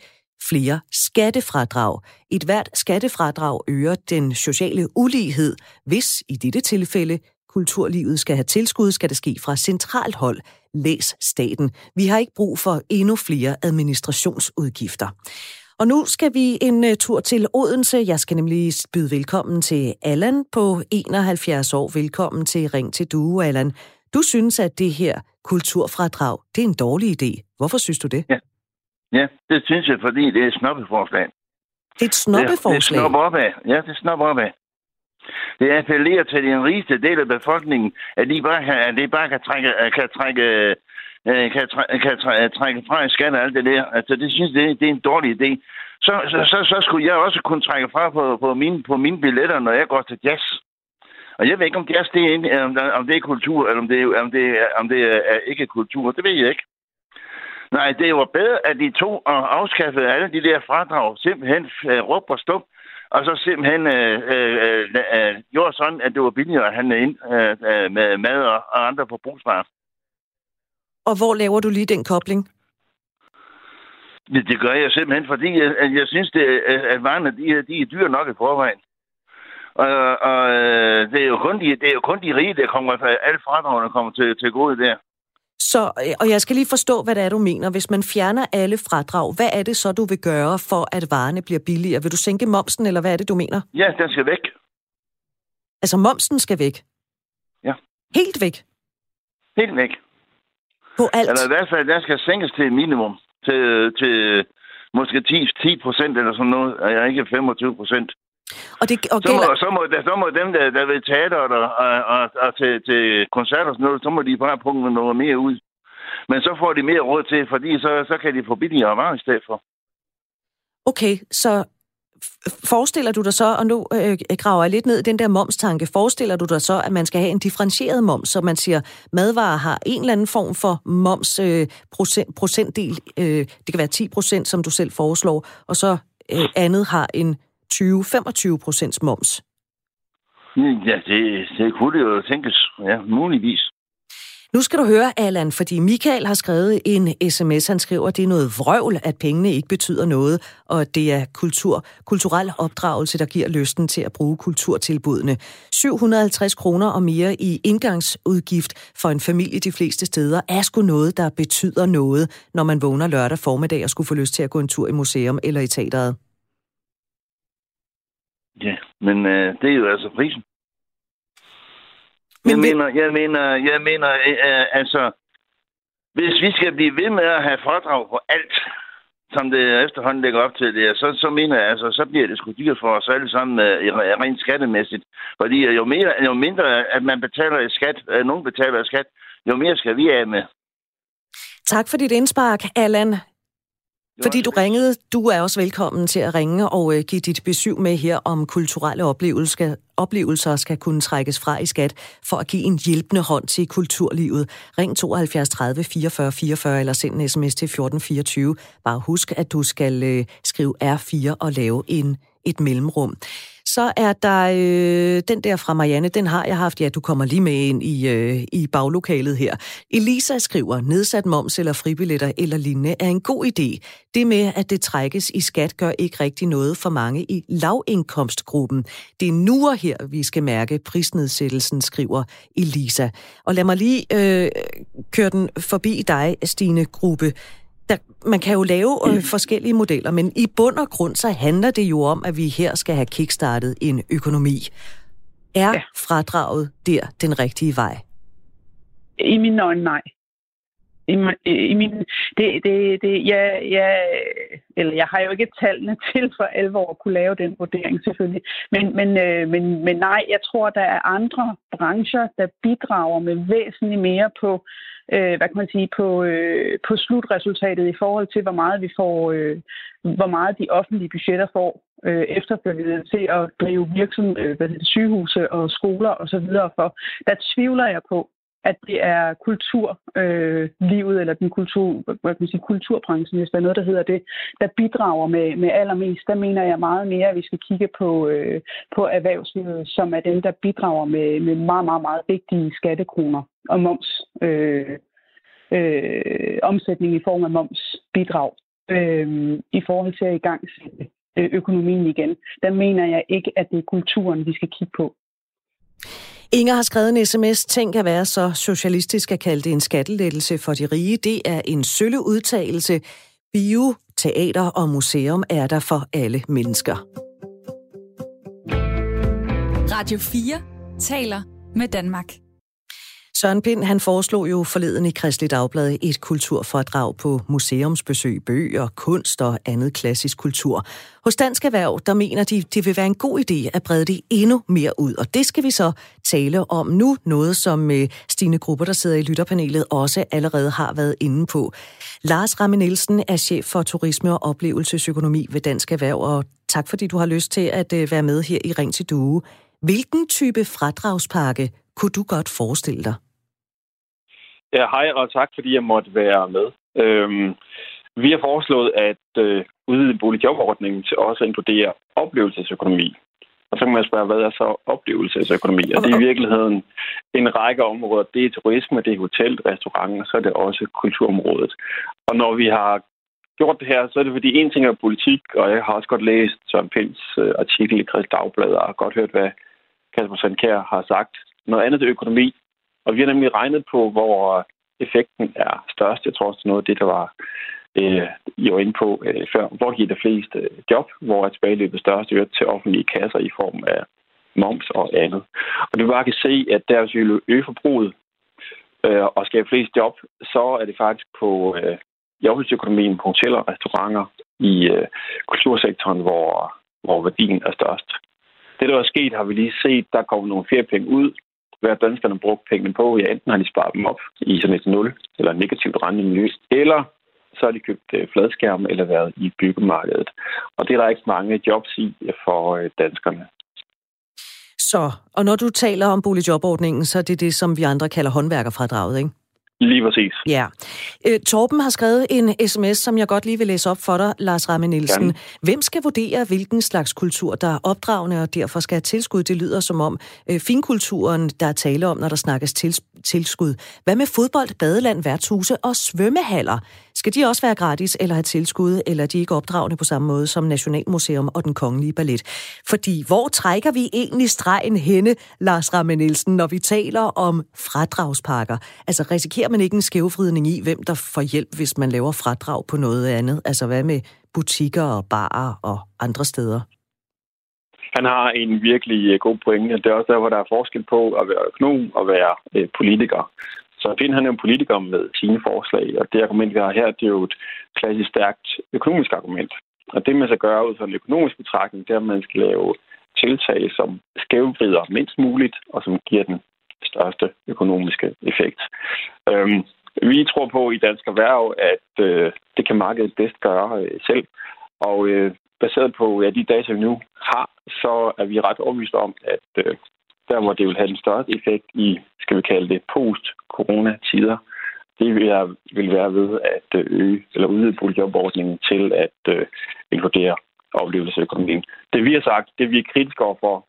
flere skattefradrag. Et hvert skattefradrag øger den sociale ulighed, hvis i dette tilfælde kulturlivet skal have tilskud, skal det ske fra centralt hold. Læs staten. Vi har ikke brug for endnu flere administrationsudgifter. Og nu skal vi en øh, tur til Odense. Jeg skal nemlig byde velkommen til Allan på 71 år. Velkommen til Ring til Due, Allan. Du synes, at det her kulturfradrag, det er en dårlig idé. Hvorfor synes du det? Ja, Ja, det synes jeg, fordi det er et snoppeforslag. Det er et snoppeforslag? Det, det snopper opad. Ja, det snopper opad. Det appellerer til den rigeste del af befolkningen, at de bare kan, at de bare kan trække, kan trække, øh, kan, trække, kan trække fra i skat og alt det der. Altså, det synes jeg, det er en dårlig idé. Så, så, så, så skulle jeg også kunne trække fra på, på, mine, på mine billetter, når jeg går til jazz. Og jeg ved ikke, om jazz det er, om det er kultur, eller om det, om det, om det er ikke kultur. Det ved jeg ikke. Nej, det var bedre, at de to og afskaffede alle de der fradrag, simpelthen uh, råb og stup, og så simpelthen øh, øh, øh, gjorde sådan, at det var billigere at handle ind øh, øh med mad og, og andre forbrugsvarer. Og hvor laver du lige den kobling? Det, det gør jeg simpelthen, fordi jeg, jeg synes, det, at varerne de, de er dyre nok i forvejen. Og, og det, er jo kun de, det er jo kun de rige, der kommer, alle fradragene kommer til, til gode der. Så, øh, og jeg skal lige forstå, hvad det er, du mener. Hvis man fjerner alle fradrag, hvad er det så, du vil gøre for, at varerne bliver billigere? Vil du sænke momsen, eller hvad er det, du mener? Ja, den skal væk. Altså, momsen skal væk? Ja. Helt væk? Helt væk. På alt? Eller i hvert fald, den skal sænkes til minimum. Til, til måske 10, 10 procent eller sådan noget. Er jeg ikke 25 procent. Og det, og så, må, så, må, så må dem, der, der vil teater og, og, og, og til, til koncerter og sådan noget, så må de bare punge noget mere ud. Men så får de mere råd til, fordi så, så kan de få billigere varer i stedet for. Okay, så forestiller du dig så, og nu øh, graver jeg lidt ned i den der momstanke, forestiller du dig så, at man skal have en differentieret moms, så man siger, madvarer har en eller anden form for moms øh, procent, procentdel, øh, det kan være 10 procent, som du selv foreslår, og så øh, andet har en 20-25 procents moms? Ja, det, det kunne det jo tænkes. Ja, muligvis. Nu skal du høre, Allan, fordi Michael har skrevet en sms. Han skriver, at det er noget vrøvl, at pengene ikke betyder noget, og at det er kultur, kulturel opdragelse, der giver lysten til at bruge kulturtilbudene. 750 kroner og mere i indgangsudgift for en familie de fleste steder er sgu noget, der betyder noget, når man vågner lørdag formiddag og skulle få lyst til at gå en tur i museum eller i teateret. Ja, men øh, det er jo altså prisen. Men jeg, vi... mener, jeg mener, jeg mener, øh, altså, hvis vi skal blive ved med at have fradrag på alt, som det efterhånden lægger op til det, så, så mener jeg, altså, så bliver det sgu dyrt for os alle sammen øh, rent skattemæssigt. Fordi jo, mere, jo mindre, at man betaler i skat, øh, nogen betaler i skat, jo mere skal vi af med. Tak for dit indspark, Allan. Fordi du ringede. Du er også velkommen til at ringe og uh, give dit besøg med her om kulturelle oplevelser, oplevelser skal kunne trækkes fra i skat for at give en hjælpende hånd til kulturlivet. Ring 72 30 44 44 eller send en sms til 1424. Bare husk, at du skal uh, skrive R4 og lave en et mellemrum. Så er der øh, den der fra Marianne, den har jeg haft. Ja, du kommer lige med ind i, øh, i baglokalet her. Elisa skriver, nedsat moms eller fribilletter eller lignende er en god idé. Det med, at det trækkes i skat, gør ikke rigtig noget for mange i lavindkomstgruppen. Det er nu og her, vi skal mærke prisnedsættelsen, skriver Elisa. Og lad mig lige øh, køre den forbi dig, Stine Gruppe der, man kan jo lave øh, forskellige modeller, men i bund og grund så handler det jo om, at vi her skal have kickstartet en økonomi. Er ja. fradraget der den rigtige vej? I min øjne, nej i, i min, det, det, det, ja, ja, eller jeg har jo ikke tallene til for alvor at kunne lave den vurdering selvfølgelig. Men, men, øh, men, men nej, jeg tror, der er andre brancher, der bidrager med væsentligt mere på, øh, hvad kan man sige, på, øh, på slutresultatet i forhold til, hvor meget vi får, øh, hvor meget de offentlige budgetter får øh, efterfølgende til at drive virksomhed, øh, hvad det, sygehuse og skoler osv. for. Der tvivler jeg på, at det er kulturlivet øh, eller den kultur, hvad kan man sige, kulturbranchen, hvis der er noget, der hedder det, der bidrager med, med allermest. Der mener jeg meget mere, at vi skal kigge på, øh, på erhvervslivet, som er dem, der bidrager med, med meget, meget, meget vigtige skattekroner og moms. Øh, øh, omsætning i form af momsbidrag øh, i forhold til at i gang sætte øh, økonomien igen. Der mener jeg ikke, at det er kulturen, vi skal kigge på. Inger har skrevet en sms. Tænk at være så socialistisk at kalde det en skattelettelse for de rige. Det er en sølle udtalelse. Bio, teater og museum er der for alle mennesker. Radio 4 taler med Danmark. Søren Pind han foreslog jo forleden i Kristelig Dagblad et kulturfordrag på museumsbesøg, bøger, kunst og andet klassisk kultur. Hos Dansk Erhverv, der mener de, det vil være en god idé at brede det endnu mere ud, og det skal vi så tale om nu, noget som øh, Stine Grupper, der sidder i lytterpanelet, også allerede har været inde på. Lars Ramme Nielsen er chef for turisme og oplevelsesøkonomi ved Dansk Erhverv, og tak fordi du har lyst til at øh, være med her i Ring til Due. Hvilken type fradragspakke kunne du godt forestille dig? Ja, hej og tak, fordi jeg måtte være med. Øhm, vi har foreslået at øh, udvide boligjobordningen til også at inkludere oplevelsesøkonomi. Og så kan man spørge, hvad er så oplevelsesøkonomi? Og det er i virkeligheden en række områder. Det er turisme, det er hotel, restaurant, og så er det også kulturområdet. Og når vi har gjort det her, så er det fordi en ting er politik, og jeg har også godt læst Søren Pins øh, artikel i Krist Dagblad, og har godt hørt, hvad Kasper Sandkær har sagt. Noget andet er økonomi, og vi har nemlig regnet på, hvor øh, effekten er størst. Jeg tror også, det er noget af det, der var øh, I var inde på øh, før. Hvor giver det flest øh, job? Hvor er tilbageløbet størst øh, til offentlige kasser i form af moms og andet. Og det vi bare kan se, at der hvis vi vil øge forbruget øh, og skabe flest job, så er det faktisk på øh, i offentligøkonomien på hoteller og restauranter i øh, kultursektoren, hvor, hvor værdien er størst. Det, der er sket, har vi lige set, der kommer nogle flere penge ud hvad danskerne brugt pengene på. Ja, enten har de sparet dem op i sådan et nul eller negativt rentemiljø, eller så har de købt øh, fladskærm eller været i byggemarkedet. Og det er der ikke mange jobs i øh, for øh, danskerne. Så, og når du taler om boligjobordningen, så er det det, som vi andre kalder håndværkerfradraget, ikke? Lige præcis. Ja. Øh, Torben har skrevet en sms, som jeg godt lige vil læse op for dig, Lars Ramme Nielsen. Gerne. Hvem skal vurdere, hvilken slags kultur, der er opdragende og derfor skal have tilskud? Det lyder som om øh, finkulturen, der er tale om, når der snakkes til, tilskud. Hvad med fodbold, badeland, værtshuse og svømmehaller? Skal de også være gratis eller have tilskud, eller er de ikke opdragende på samme måde som Nationalmuseum og den kongelige ballet? Fordi hvor trækker vi egentlig stregen henne, Lars Ramme Nielsen, når vi taler om fradragspakker? Altså risikerer man ikke en skævfridning i, hvem der får hjælp, hvis man laver fradrag på noget andet? Altså hvad med butikker og barer og andre steder? Han har en virkelig øh, god pointe. Det er også der, hvor der er forskel på at være økonom og være øh, politiker. Så Finn han er en politiker med sine forslag, og det argument, vi har her, det er jo et klassisk stærkt økonomisk argument. Og det, man skal gøre ud fra en økonomisk betragtning, det er, at man skal lave tiltag, som skævvrider mindst muligt, og som giver den største økonomiske effekt. Øhm, vi tror på i Dansk Erhverv, at øh, det kan markedet bedst gøre øh, selv. Og øh, baseret på ja, de data, vi nu har, så er vi ret overbevist om, at øh, der, hvor det vil have den største effekt i, skal vi kalde det, post-corona-tider, det vil, jeg, vil være ved at øh, øge eller udvide boligjobordningen til at øh, inkludere oplevelsesøkonomien. Det vi har sagt, det vi er kritiske overfor,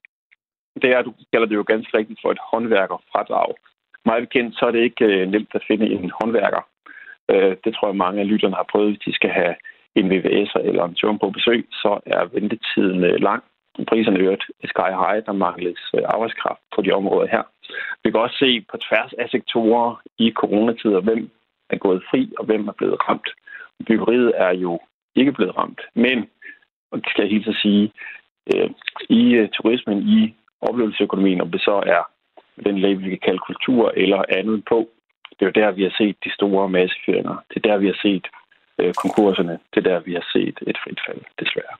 det er, at du kalder det jo ganske rigtigt for et håndværkerfradrag. Meget bekendt, så er det ikke øh, nemt at finde en håndværker. Øh, det tror jeg, mange af lytterne har prøvet, hvis de skal have en VVS'er eller en turm på besøg, så er ventetiden øh, lang priserne øvrigt sky high, der mangles øh, arbejdskraft på de områder her. Vi kan også se på tværs af sektorer i coronatider, hvem er gået fri og hvem er blevet ramt. Byggeriet er jo ikke blevet ramt, men, og det skal jeg helt sige, øh, i turismen, i oplevelsesøkonomien, om det så er den label, vi kan kalde kultur eller andet på, Det er jo der, vi har set de store massefyringer. Det er der, vi har set øh, konkurserne. Det er der, vi har set et frit fald, desværre.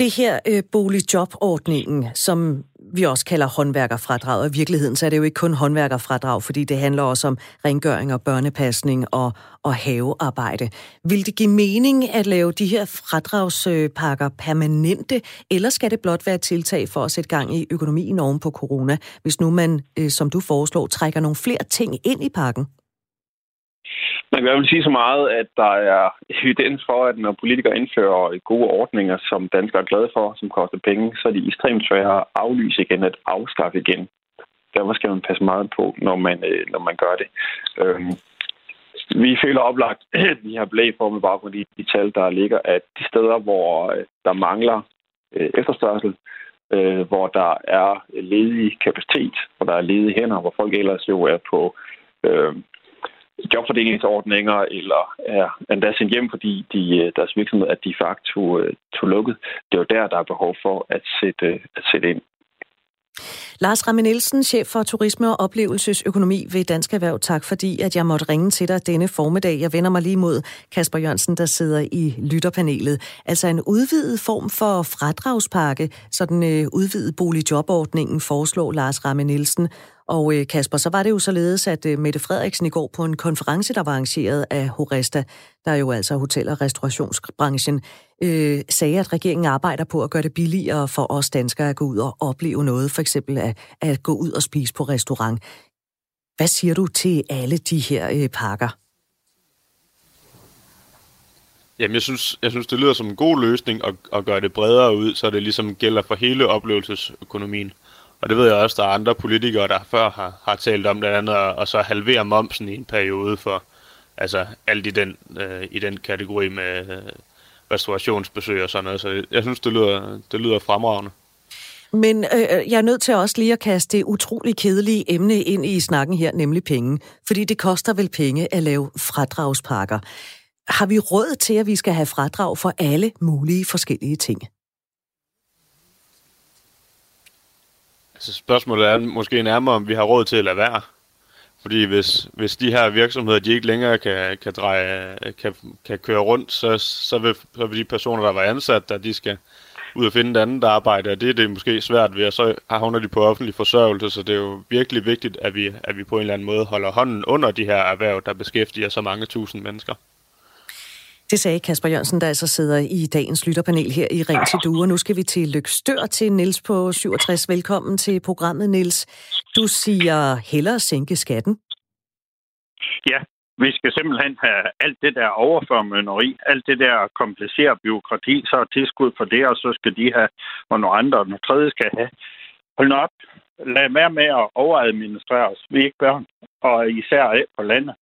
Det her øh, boligjobordningen, som vi også kalder håndværkerfradrag, og i virkeligheden så er det jo ikke kun håndværkerfradrag, fordi det handler også om rengøring og børnepasning og, og havearbejde. Vil det give mening at lave de her fradragspakker permanente, eller skal det blot være et tiltag for at sætte gang i økonomien oven på corona, hvis nu man, øh, som du foreslår, trækker nogle flere ting ind i pakken? Man kan vel sige så meget, at der er evidens for, at når politikere indfører gode ordninger, som danskere er glade for, som koster penge, så er de ekstremt svære at aflyse igen, at afskaffe igen. Derfor skal man passe meget på, når man, øh, når man gør det. Øhm, vi føler oplagt, at vi har blæg for med baggrund i de tal, der ligger, at de steder, hvor øh, der mangler øh, efterspørgsel, øh, hvor der er ledig kapacitet, hvor der er ledige hænder, hvor folk ellers jo er på øh, jobfordelingsordninger, eller er endda sendt hjem, fordi de, øh, deres virksomhed er de facto øh, to lukket. Det er jo der, der er behov for at sætte, øh, at sætte ind. Lars Ramme Nielsen, chef for turisme og oplevelsesøkonomi ved Dansk Erhverv. Tak fordi, at jeg måtte ringe til dig denne formiddag. Jeg vender mig lige mod Kasper Jørgensen, der sidder i lytterpanelet. Altså en udvidet form for fradragspakke, sådan øh, udvidet boligjobordningen foreslår Lars Ramme Nielsen. Og øh, Kasper, så var det jo således, at øh, Mette Frederiksen i går på en konference, der var arrangeret af Horesta, der er jo altså hotel- og restaurationsbranchen, øh, sagde, at regeringen arbejder på at gøre det billigere for os danskere at gå ud og opleve noget, for eksempel at, at gå ud og spise på restaurant. Hvad siger du til alle de her øh, pakker? Jamen, jeg synes, jeg synes, det lyder som en god løsning at, at gøre det bredere ud, så det ligesom gælder for hele oplevelsesøkonomien. Og det ved jeg også, der er andre politikere, der før har, har talt om blandt andet, og så halvere momsen i en periode for altså alt i den, øh, i den kategori med øh, restaurationsbesøg og sådan noget. Så jeg synes, det lyder, det lyder fremragende. Men øh, øh, jeg er nødt til også lige at kaste det utrolig kedelige emne ind i snakken her, nemlig penge. Fordi det koster vel penge at lave fradragspakker. Har vi råd til, at vi skal have fradrag for alle mulige forskellige ting? Så spørgsmålet er måske nærmere, om vi har råd til at lade være. Fordi hvis, hvis de her virksomheder, de ikke længere kan, kan, dreje, kan, kan køre rundt, så, så, vil, så vil de personer, der var ansat, der de skal ud og finde et andet arbejde, og det er det måske svært ved, og så havner de på offentlig forsørgelse, så det er jo virkelig vigtigt, at vi, at vi på en eller anden måde holder hånden under de her erhverv, der beskæftiger så mange tusind mennesker. Det sagde Kasper Jørgensen, der altså sidder i dagens lytterpanel her i Ring til Due. Nu skal vi til Lykstør til Nils på 67. Velkommen til programmet, Nils. Du siger hellere sænke skatten. Ja, vi skal simpelthen have alt det der overformønneri, alt det der kompliceret byråkrati, så er tilskud for det, og så skal de have, og nogle andre, og nogle tredje skal have. Hold nu op. Lad være med at overadministrere os. Vi er ikke børn, og især af på landet.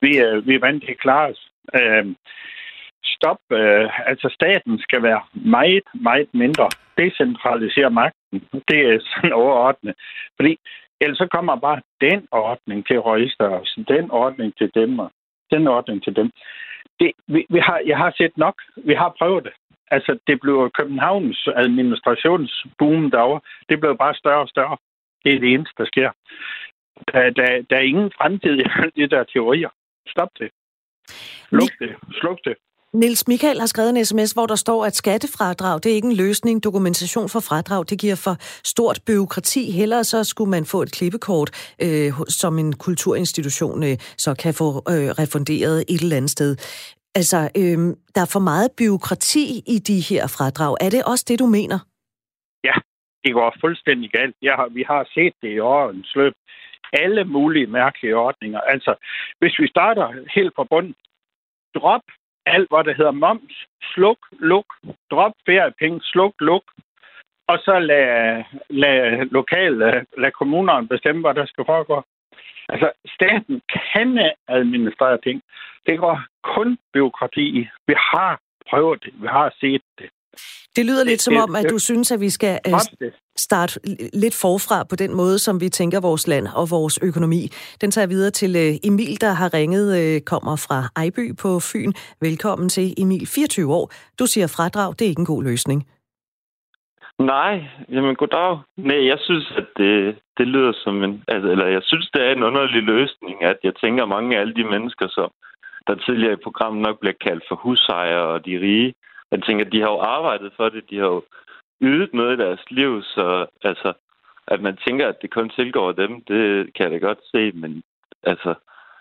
Vi er, vi er vant til at klare os. Øh, stop. Øh, altså staten skal være meget, meget mindre. Decentralisere magten. Det er sådan overordnet. Fordi ellers så kommer bare den ordning til røgstørrelse, den ordning til dem, og den ordning til dem. Det, vi, vi har, jeg har set nok. Vi har prøvet det. Altså, det blev Københavns administrationsboom derovre. Det blev bare større og større. Det er det eneste, der sker. Der, der, der er ingen fremtid i de der teorier. Stop det. Sluk det. Sluk det. Niels Michael har skrevet en sms, hvor der står, at skattefradrag, det er ikke en løsning. Dokumentation for fradrag, det giver for stort byråkrati. Hellere så skulle man få et klippekort, øh, som en kulturinstitution øh, så kan få øh, refunderet et eller andet sted. Altså, øh, der er for meget byråkrati i de her fradrag. Er det også det, du mener? Ja, det går fuldstændig galt. Jeg har, vi har set det i årens løb alle mulige mærkelige ordninger. Altså, hvis vi starter helt fra bunden, drop alt, hvad der hedder moms, sluk, luk, drop feriepenge, sluk, luk, og så lad, lad lokale, øh, lad kommunerne bestemme, hvad der skal foregå. Altså, staten kan administrere ting. Det går kun byråkrati i. Vi har prøvet det. Vi har set det. Det lyder lidt som om, at du synes, at vi skal øh, starte lidt forfra på den måde, som vi tænker vores land og vores økonomi. Den tager videre til øh, Emil, der har ringet, øh, kommer fra Ejby på Fyn. Velkommen til Emil, 24 år. Du siger fradrag, det er ikke en god løsning. Nej, jamen goddag. Nej, jeg synes, at det, det lyder som en... Altså, eller jeg synes, det er en underlig løsning, at jeg tænker mange af alle de mennesker, som der tidligere i programmet nok bliver kaldt for husejere og de rige. Jeg tænker, at de har jo arbejdet for det. De har jo ydet noget i deres liv, så altså, at man tænker, at det kun tilgår dem, det kan jeg da godt se, men altså,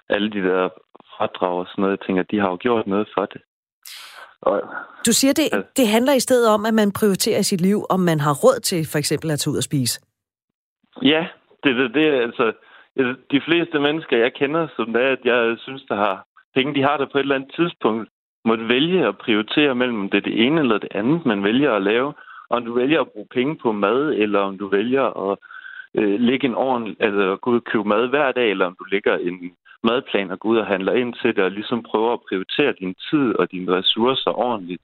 alle de der fradrag og sådan noget, jeg tænker, de har jo gjort noget for det. Og, du siger, det, ja. det handler i stedet om, at man prioriterer sit liv, om man har råd til for eksempel at tage ud og spise. Ja, det er det, det, altså, de fleste mennesker, jeg kender, som det er, at jeg synes, der har penge, de har der på et eller andet tidspunkt, måtte vælge at prioritere mellem, om det er det ene eller det andet, man vælger at lave. Om du vælger at bruge penge på mad, eller om du vælger at øh, ligge en ordentlig, altså gå ud og købe mad hver dag, eller om du ligger en madplan og går ud og handler ind til det, og ligesom prøver at prioritere din tid og dine ressourcer ordentligt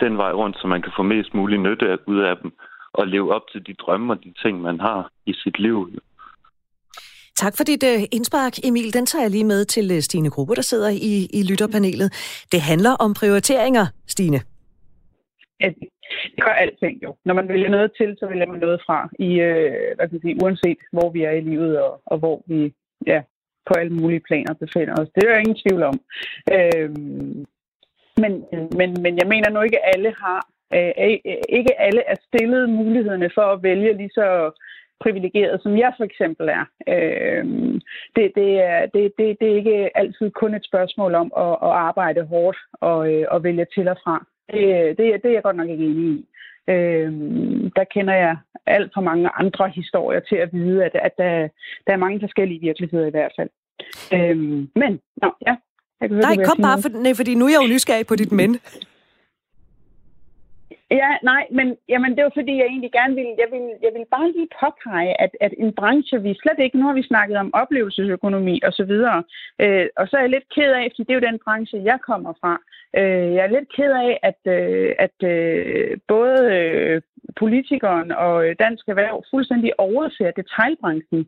den vej rundt, så man kan få mest mulig nytte ud af dem, og leve op til de drømme og de ting, man har i sit liv. Tak for dit uh, indspark, Emil. Den tager jeg lige med til uh, Stine Gruppe, der sidder i, i lytterpanelet. Det handler om prioriteringer, Stine. Ja, det gør alting jo. Når man vælger noget til, så vælger man noget fra, i, uh, hvad kan man sige, uanset hvor vi er i livet og, og hvor vi ja, på alle mulige planer befinder os. Det er der ingen tvivl om. Øhm, men, men, men jeg mener nu ikke, alle har, øh, ikke alle er stillet mulighederne for at vælge lige så privilegeret, som jeg for eksempel er. Øhm, det, det, er det, det, det er ikke altid kun et spørgsmål om at, at arbejde hårdt og, øh, og vælge til og fra. Det, det, det er jeg godt nok ikke enig i. Øhm, der kender jeg alt for mange andre historier til at vide, at, at der, der er mange forskellige virkeligheder i hvert fald. Øhm, men, nå, ja. Jeg kan høre, nej, kom bare, for, nej, fordi nu er jeg jo nysgerrig på dit men. Ja, nej, men jamen, det var fordi, jeg egentlig gerne ville, jeg vil, jeg vil bare lige påpege, at, at en branche, vi slet ikke, nu har vi snakket om oplevelsesøkonomi og så videre, øh, og så er jeg lidt ked af, fordi det er jo den branche, jeg kommer fra. Øh, jeg er lidt ked af, at, øh, at øh, både øh, politikeren og øh, Dansk Erhverv fuldstændig overser detaljbranchen,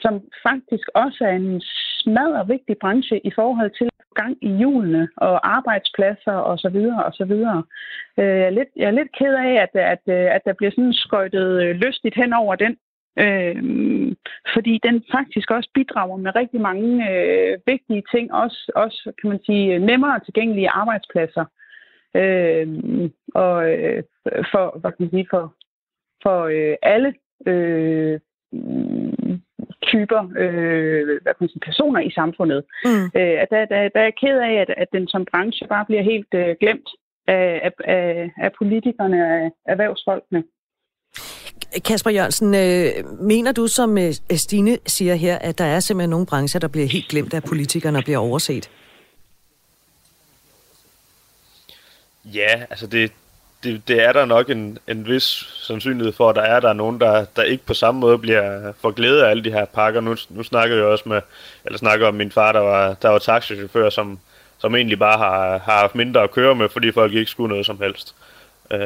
som faktisk også er en smadret vigtig branche i forhold til gang i hjulene og arbejdspladser og så videre og så videre. Øh, jeg, er lidt, jeg er lidt ked af, at, at, at der bliver sådan skøjtet øh, lystigt hen over den, øh, fordi den faktisk også bidrager med rigtig mange øh, vigtige ting, også, også kan man sige nemmere tilgængelige arbejdspladser. Øh, og øh, for, hvad kan man sige, for, for øh, alle øh, typer øh, hvad kan man sige, personer i samfundet. Mm. Øh, der, der, der er jeg ked af, at, at den som branche bare bliver helt øh, glemt af, af, af politikerne og af erhvervsfolkene. Kasper Jørgensen, øh, mener du, som øh, Stine siger her, at der er simpelthen nogle brancher, der bliver helt glemt af politikerne og bliver overset? Ja, altså det, det, det er der nok en, en vis sandsynlighed for, at der er der nogen, der, der ikke på samme måde bliver for glæde af alle de her pakker. Nu, nu snakker jeg også med, eller snakker om min far, der var, der var taxichauffør, som, som egentlig bare har, har haft mindre at køre med, fordi folk ikke skulle noget som helst. Øh,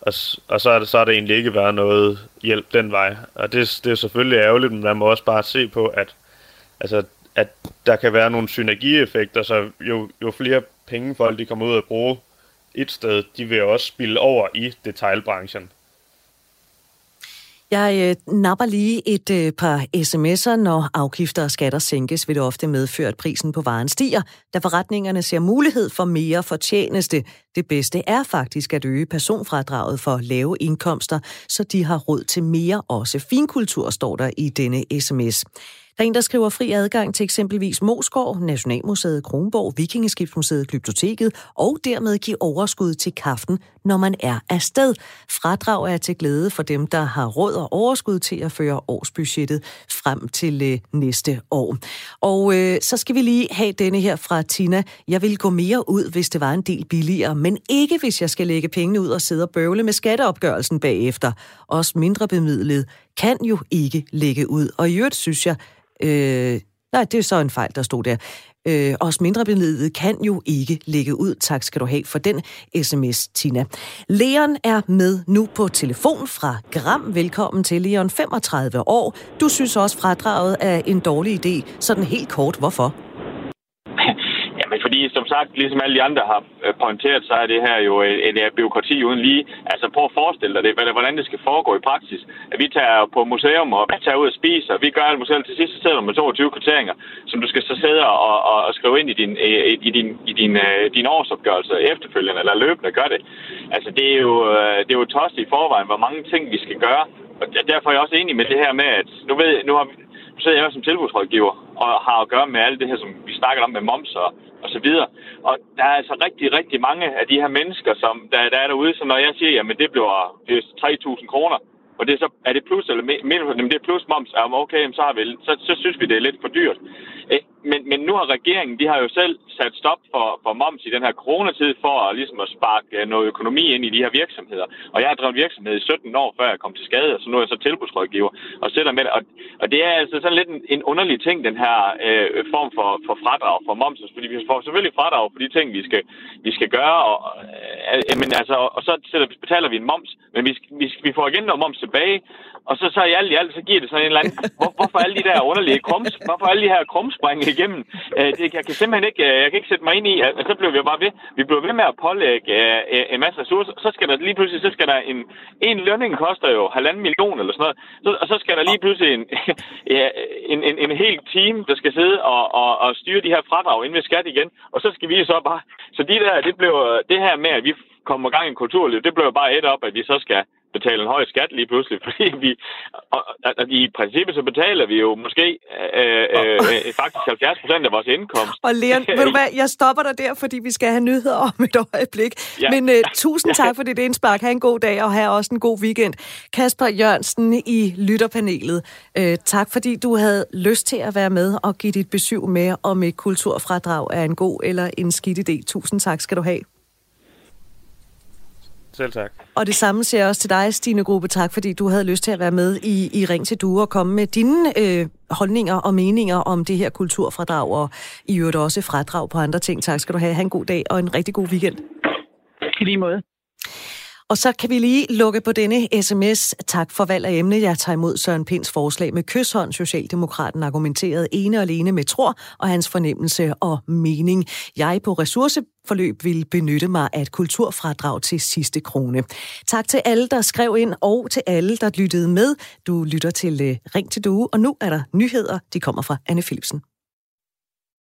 og og så, er det, så er det egentlig ikke været noget hjælp den vej. Og det, det er selvfølgelig ærgerligt, men man må også bare se på, at, altså, at der kan være nogle synergieffekter, så jo, jo flere penge folk de kommer ud og bruge et sted, de vil også spille over i detailbranchen. Jeg øh, napper lige et øh, par sms'er. Når afgifter og skatter sænkes, vil det ofte medføre, at prisen på varen stiger, da forretningerne ser mulighed for mere fortjeneste. Det bedste er faktisk at øge personfradraget for lave indkomster, så de har råd til mere også finkultur, står der i denne sms. Der er en, der skriver fri adgang til eksempelvis Moskov, Nationalmuseet, Kronborg, Vikingeskibsmuseet, Glyptoteket og dermed give overskud til kaften, når man er afsted. Fradrag er til glæde for dem, der har råd og overskud til at føre årsbudgettet frem til øh, næste år. Og øh, så skal vi lige have denne her fra Tina. Jeg vil gå mere ud, hvis det var en del billigere, men ikke hvis jeg skal lægge pengene ud og sidde og bøvle med skatteopgørelsen bagefter. Også mindre bemidlet kan jo ikke lægge ud. Og i øvrigt synes jeg, Øh, nej, det er så en fejl, der stod der. Øh, os mindre bemidlede kan jo ikke lægge ud. Tak skal du have for den sms, Tina. Leon er med nu på telefon fra Gram. Velkommen til, Leon, 35 år. Du synes også, fradraget er en dårlig idé. Sådan helt kort, hvorfor? Fordi som sagt, ligesom alle de andre har øh, pointeret, så er det her jo øh, et, et, et byråkrati uden lige. Altså prøv at forestille dig det, hvordan det skal foregå i praksis. At vi tager på museum, og vi tager ud og spiser, vi gør alt museum. Til sidst så sidder du med 22 kvitteringer, som du skal så sidde og, og, og skrive ind i din, øh, i, i din, i din, uh, din årsopgørelse efterfølgende, eller løbende gør det. Altså det er jo, uh, det er jo tosset i forvejen, hvor mange ting vi skal gøre. Og derfor er jeg også enig med det her med, at nu, ved, nu har vi, sidder jeg som tilbudsrådgiver og har at gøre med alt det her, som vi snakker om med moms og, og så videre. Og der er altså rigtig, rigtig mange af de her mennesker, som der, der er derude, så når jeg siger, jamen det bliver 3.000 kroner, og det er, så, er det plus eller minus? men det er plus moms. Ja, okay, så, har vi, så, så synes vi, det er lidt for dyrt. Eh, men, men nu har regeringen, de har jo selv sat stop for, for moms i den her coronatid for at, ligesom at sparke øh, noget økonomi ind i de her virksomheder. Og jeg har drevet virksomhed i 17 år, før jeg kom til skade, og så nu er jeg så tilbudsrådgiver og sætter med det. Og, og det er altså sådan lidt en, en underlig ting, den her øh, form for, for fradrag for moms. Altså, fordi vi får selvfølgelig fradrag for de ting, vi skal, vi skal gøre, og, øh, øh men altså, og så betaler vi en moms, men vi, vi, vi får igen noget moms tilbage, og så, så i alt i alt, så giver det sådan en eller anden... Hvor, hvorfor alle de der underlige krums, hvorfor alle de her krumspring igennem? Øh, det, jeg kan simpelthen ikke, øh, jeg kan ikke sætte mig ind i, at så bliver vi bare ved. Vi bliver ved med at pålægge øh, en masse ressourcer. Så skal der lige pludselig, så skal der en, en lønning koster jo halvanden million eller sådan noget. Så, og så skal der lige pludselig en, ja, en, en, en hel team, der skal sidde og, og, og styre de her fradrag ind ved skat igen. Og så skal vi så bare... Så de der, det, blev, det her med, at vi kommer gang i en kulturliv, det blev bare et op, at vi så skal betale en høj skat lige pludselig, fordi vi, og, og i princippet så betaler vi jo måske øh, øh, øh faktisk 70 procent af vores indkomst. Og Leon, ved du hvad, jeg stopper dig der, fordi vi skal have nyheder om et øjeblik. Ja. Men uh, tusind tak for dit indspark. Ha' en god dag, og have også en god weekend. Kasper Jørgensen i lytterpanelet, uh, tak fordi du havde lyst til at være med og give dit besøg med, om et kulturfradrag er en god eller en skidt idé. Tusind tak skal du have. Selv tak. Og det samme siger jeg også til dig, Stine Gruppe. Tak, fordi du havde lyst til at være med i, i Ring til Du og komme med dine øh, holdninger og meninger om det her kulturfradrag, og i øvrigt også fradrag på andre ting. Tak skal du have. Ha' en god dag og en rigtig god weekend. I lige måde. Og så kan vi lige lukke på denne sms. Tak for valg af emne. Jeg tager imod Søren Pins forslag med kysshånd. Socialdemokraten argumenterede ene og alene med tror og hans fornemmelse og mening. Jeg på ressourceforløb vil benytte mig af et kulturfradrag til sidste krone. Tak til alle, der skrev ind, og til alle, der lyttede med. Du lytter til øh, Ring til Due, og nu er der nyheder. De kommer fra Anne Philipsen.